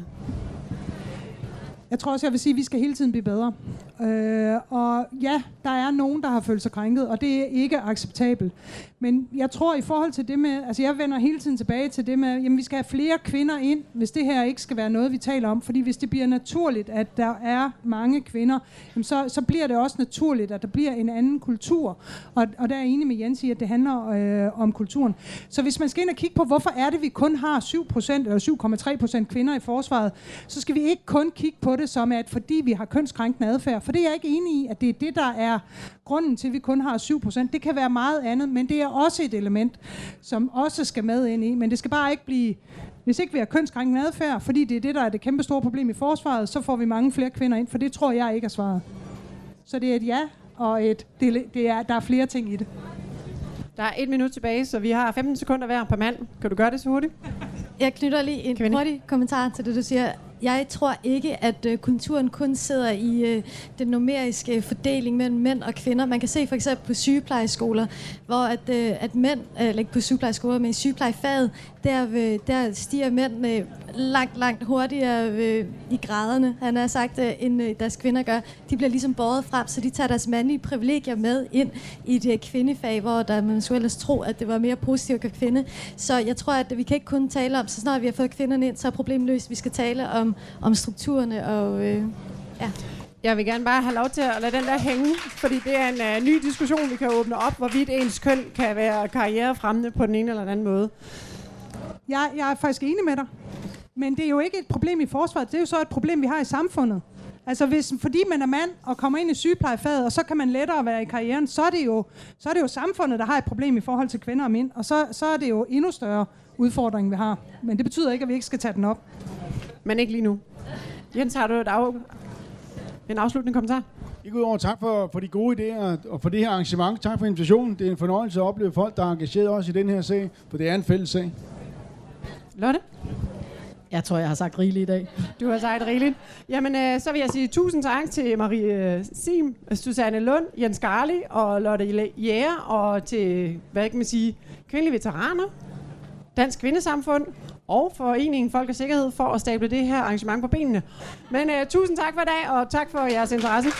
Jeg tror også, jeg vil sige, at vi skal hele tiden blive bedre. Øh, og ja, der er nogen, der har følt sig krænket, og det er ikke acceptabelt. Men jeg tror i forhold til det med, altså jeg vender hele tiden tilbage til det med, jamen vi skal have flere kvinder ind, hvis det her ikke skal være noget, vi taler om. Fordi hvis det bliver naturligt, at der er mange kvinder, jamen så, så bliver det også naturligt, at der bliver en anden kultur. Og, og der er jeg enig med Jens i, at det handler øh, om kulturen. Så hvis man skal ind og kigge på, hvorfor er det, vi kun har 7% eller 7,3% kvinder i forsvaret, så skal vi ikke kun kigge på det som, at fordi vi har kønskrænkende adfærd, for det er jeg ikke enig i, at det er det, der er grunden til, at vi kun har 7%. Det kan være meget andet, men det er også et element, som også skal med ind i. Men det skal bare ikke blive hvis ikke vi har kønskrænkende adfærd, fordi det er det, der er det kæmpe store problem i forsvaret, så får vi mange flere kvinder ind, for det tror jeg ikke er svaret. Så det er et ja, og et, det, det er, der er flere ting i det. Der er et minut tilbage, så vi har 15 sekunder hver per mand. Kan du gøre det så hurtigt? Jeg knytter lige en Kvinde. hurtig kommentar til det, du siger. Jeg tror ikke, at øh, kulturen kun sidder i øh, den numeriske øh, fordeling mellem mænd og kvinder. Man kan se for eksempel på sygeplejeskoler, hvor at, øh, at mænd, øh, eller ikke på sygeplejeskoler, men i sygeplejefaget, der, øh, der stiger mændene øh, langt, langt hurtigere øh, i graderne, han har sagt, øh, end øh, deres kvinder gør. De bliver ligesom båret frem, så de tager deres mandlige privilegier med ind i det øh, kvindefag, hvor der man skulle ellers tro, at det var mere positivt at kvinde. Så jeg tror, at vi kan ikke kun tale om, så snart vi har fået kvinderne ind, så er problemet løst. Vi skal tale om, om strukturerne og... Øh, ja. Jeg vil gerne bare have lov til at lade den der hænge, fordi det er en uh, ny diskussion, vi kan åbne op, hvorvidt ens køn kan være karrierefremmende på den ene eller den anden måde. Jeg, jeg er faktisk enig med dig. Men det er jo ikke et problem i forsvaret, det er jo så et problem, vi har i samfundet. Altså hvis, fordi man er mand og kommer ind i sygeplejefaget, og så kan man lettere være i karrieren, så er, det jo, så er det jo samfundet, der har et problem i forhold til kvinder og mænd, og så, så er det jo endnu større udfordring, vi har. Men det betyder ikke, at vi ikke skal tage den op. Men ikke lige nu. Jens, har du et af, en afsluttende kommentar? Ikke udover tak for, for de gode idéer og for det her arrangement. Tak for invitationen. Det er en fornøjelse at opleve folk, der er engageret også i den her sag, for det er en fælles sag. Lotte? Jeg tror, jeg har sagt rigeligt i dag. Du har sagt rigeligt. Jamen, øh, så vil jeg sige tusind tak til Marie øh, Sim, Susanne Lund, Jens Garli og Lotte Jæger, og til, hvad kan man sige, kvindelige veteraner, Dansk Kvindesamfund og Foreningen Folk og Sikkerhed for at stable det her arrangement på benene. Men øh, tusind tak for i dag, og tak for jeres interesse.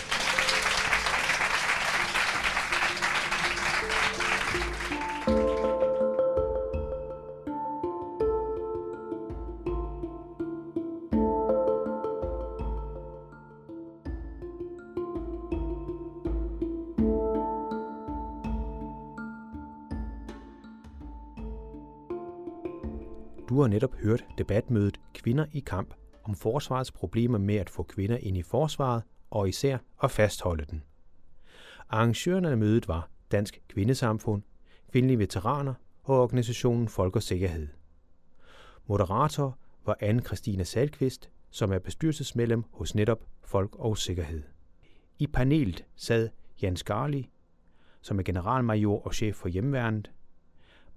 Har netop hørt debatmødet Kvinder i kamp om forsvarets problemer med at få kvinder ind i forsvaret og især at fastholde den. Arrangørerne af mødet var Dansk Kvindesamfund, Kvindelige Veteraner og organisationen Folk og Sikkerhed. Moderator var anne Christina Salkvist, som er bestyrelsesmedlem hos netop Folk og Sikkerhed. I panelet sad Jens Garli, som er generalmajor og chef for hjemmeværnet,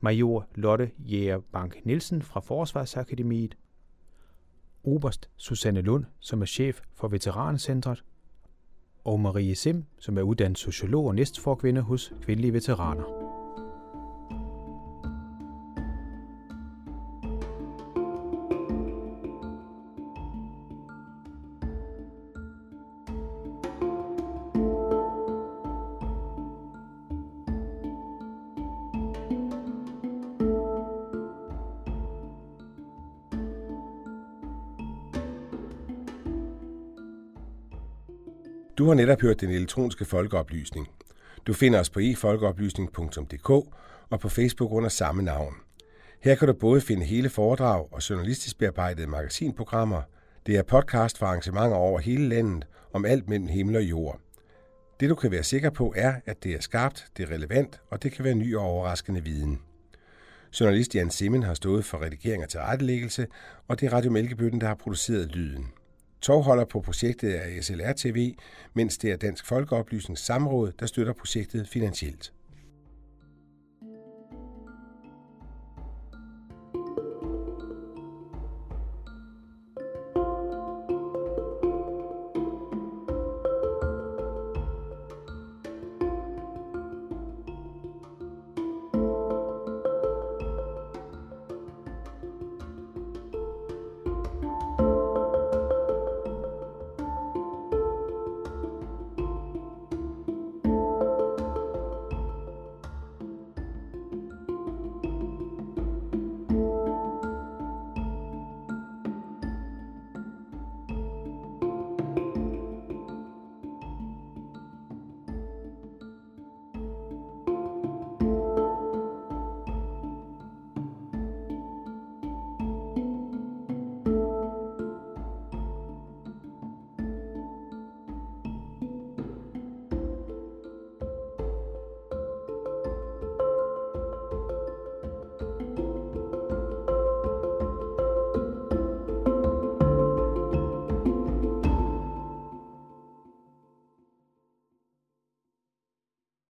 major Lotte Jæger Bank Nielsen fra Forsvarsakademiet, Oberst Susanne Lund, som er chef for Veterancentret, og Marie Sim, som er uddannet sociolog og næstforkvinde hos Kvindelige Veteraner. Du har netop hørt den elektroniske folkeoplysning. Du finder os på efolkeoplysning.dk og på Facebook under samme navn. Her kan du både finde hele foredrag og journalistisk bearbejdede magasinprogrammer. Det er podcast for arrangementer over hele landet om alt mellem himmel og jord. Det du kan være sikker på er, at det er skarpt, det er relevant og det kan være ny og overraskende viden. Journalist Jan Simmen har stået for redigering og tilrettelæggelse, og det er Radio Mælkebøtten, der har produceret lyden. Togholder på projektet er SLR TV, mens det er Dansk Folkeoplysnings Samråd, der støtter projektet finansielt.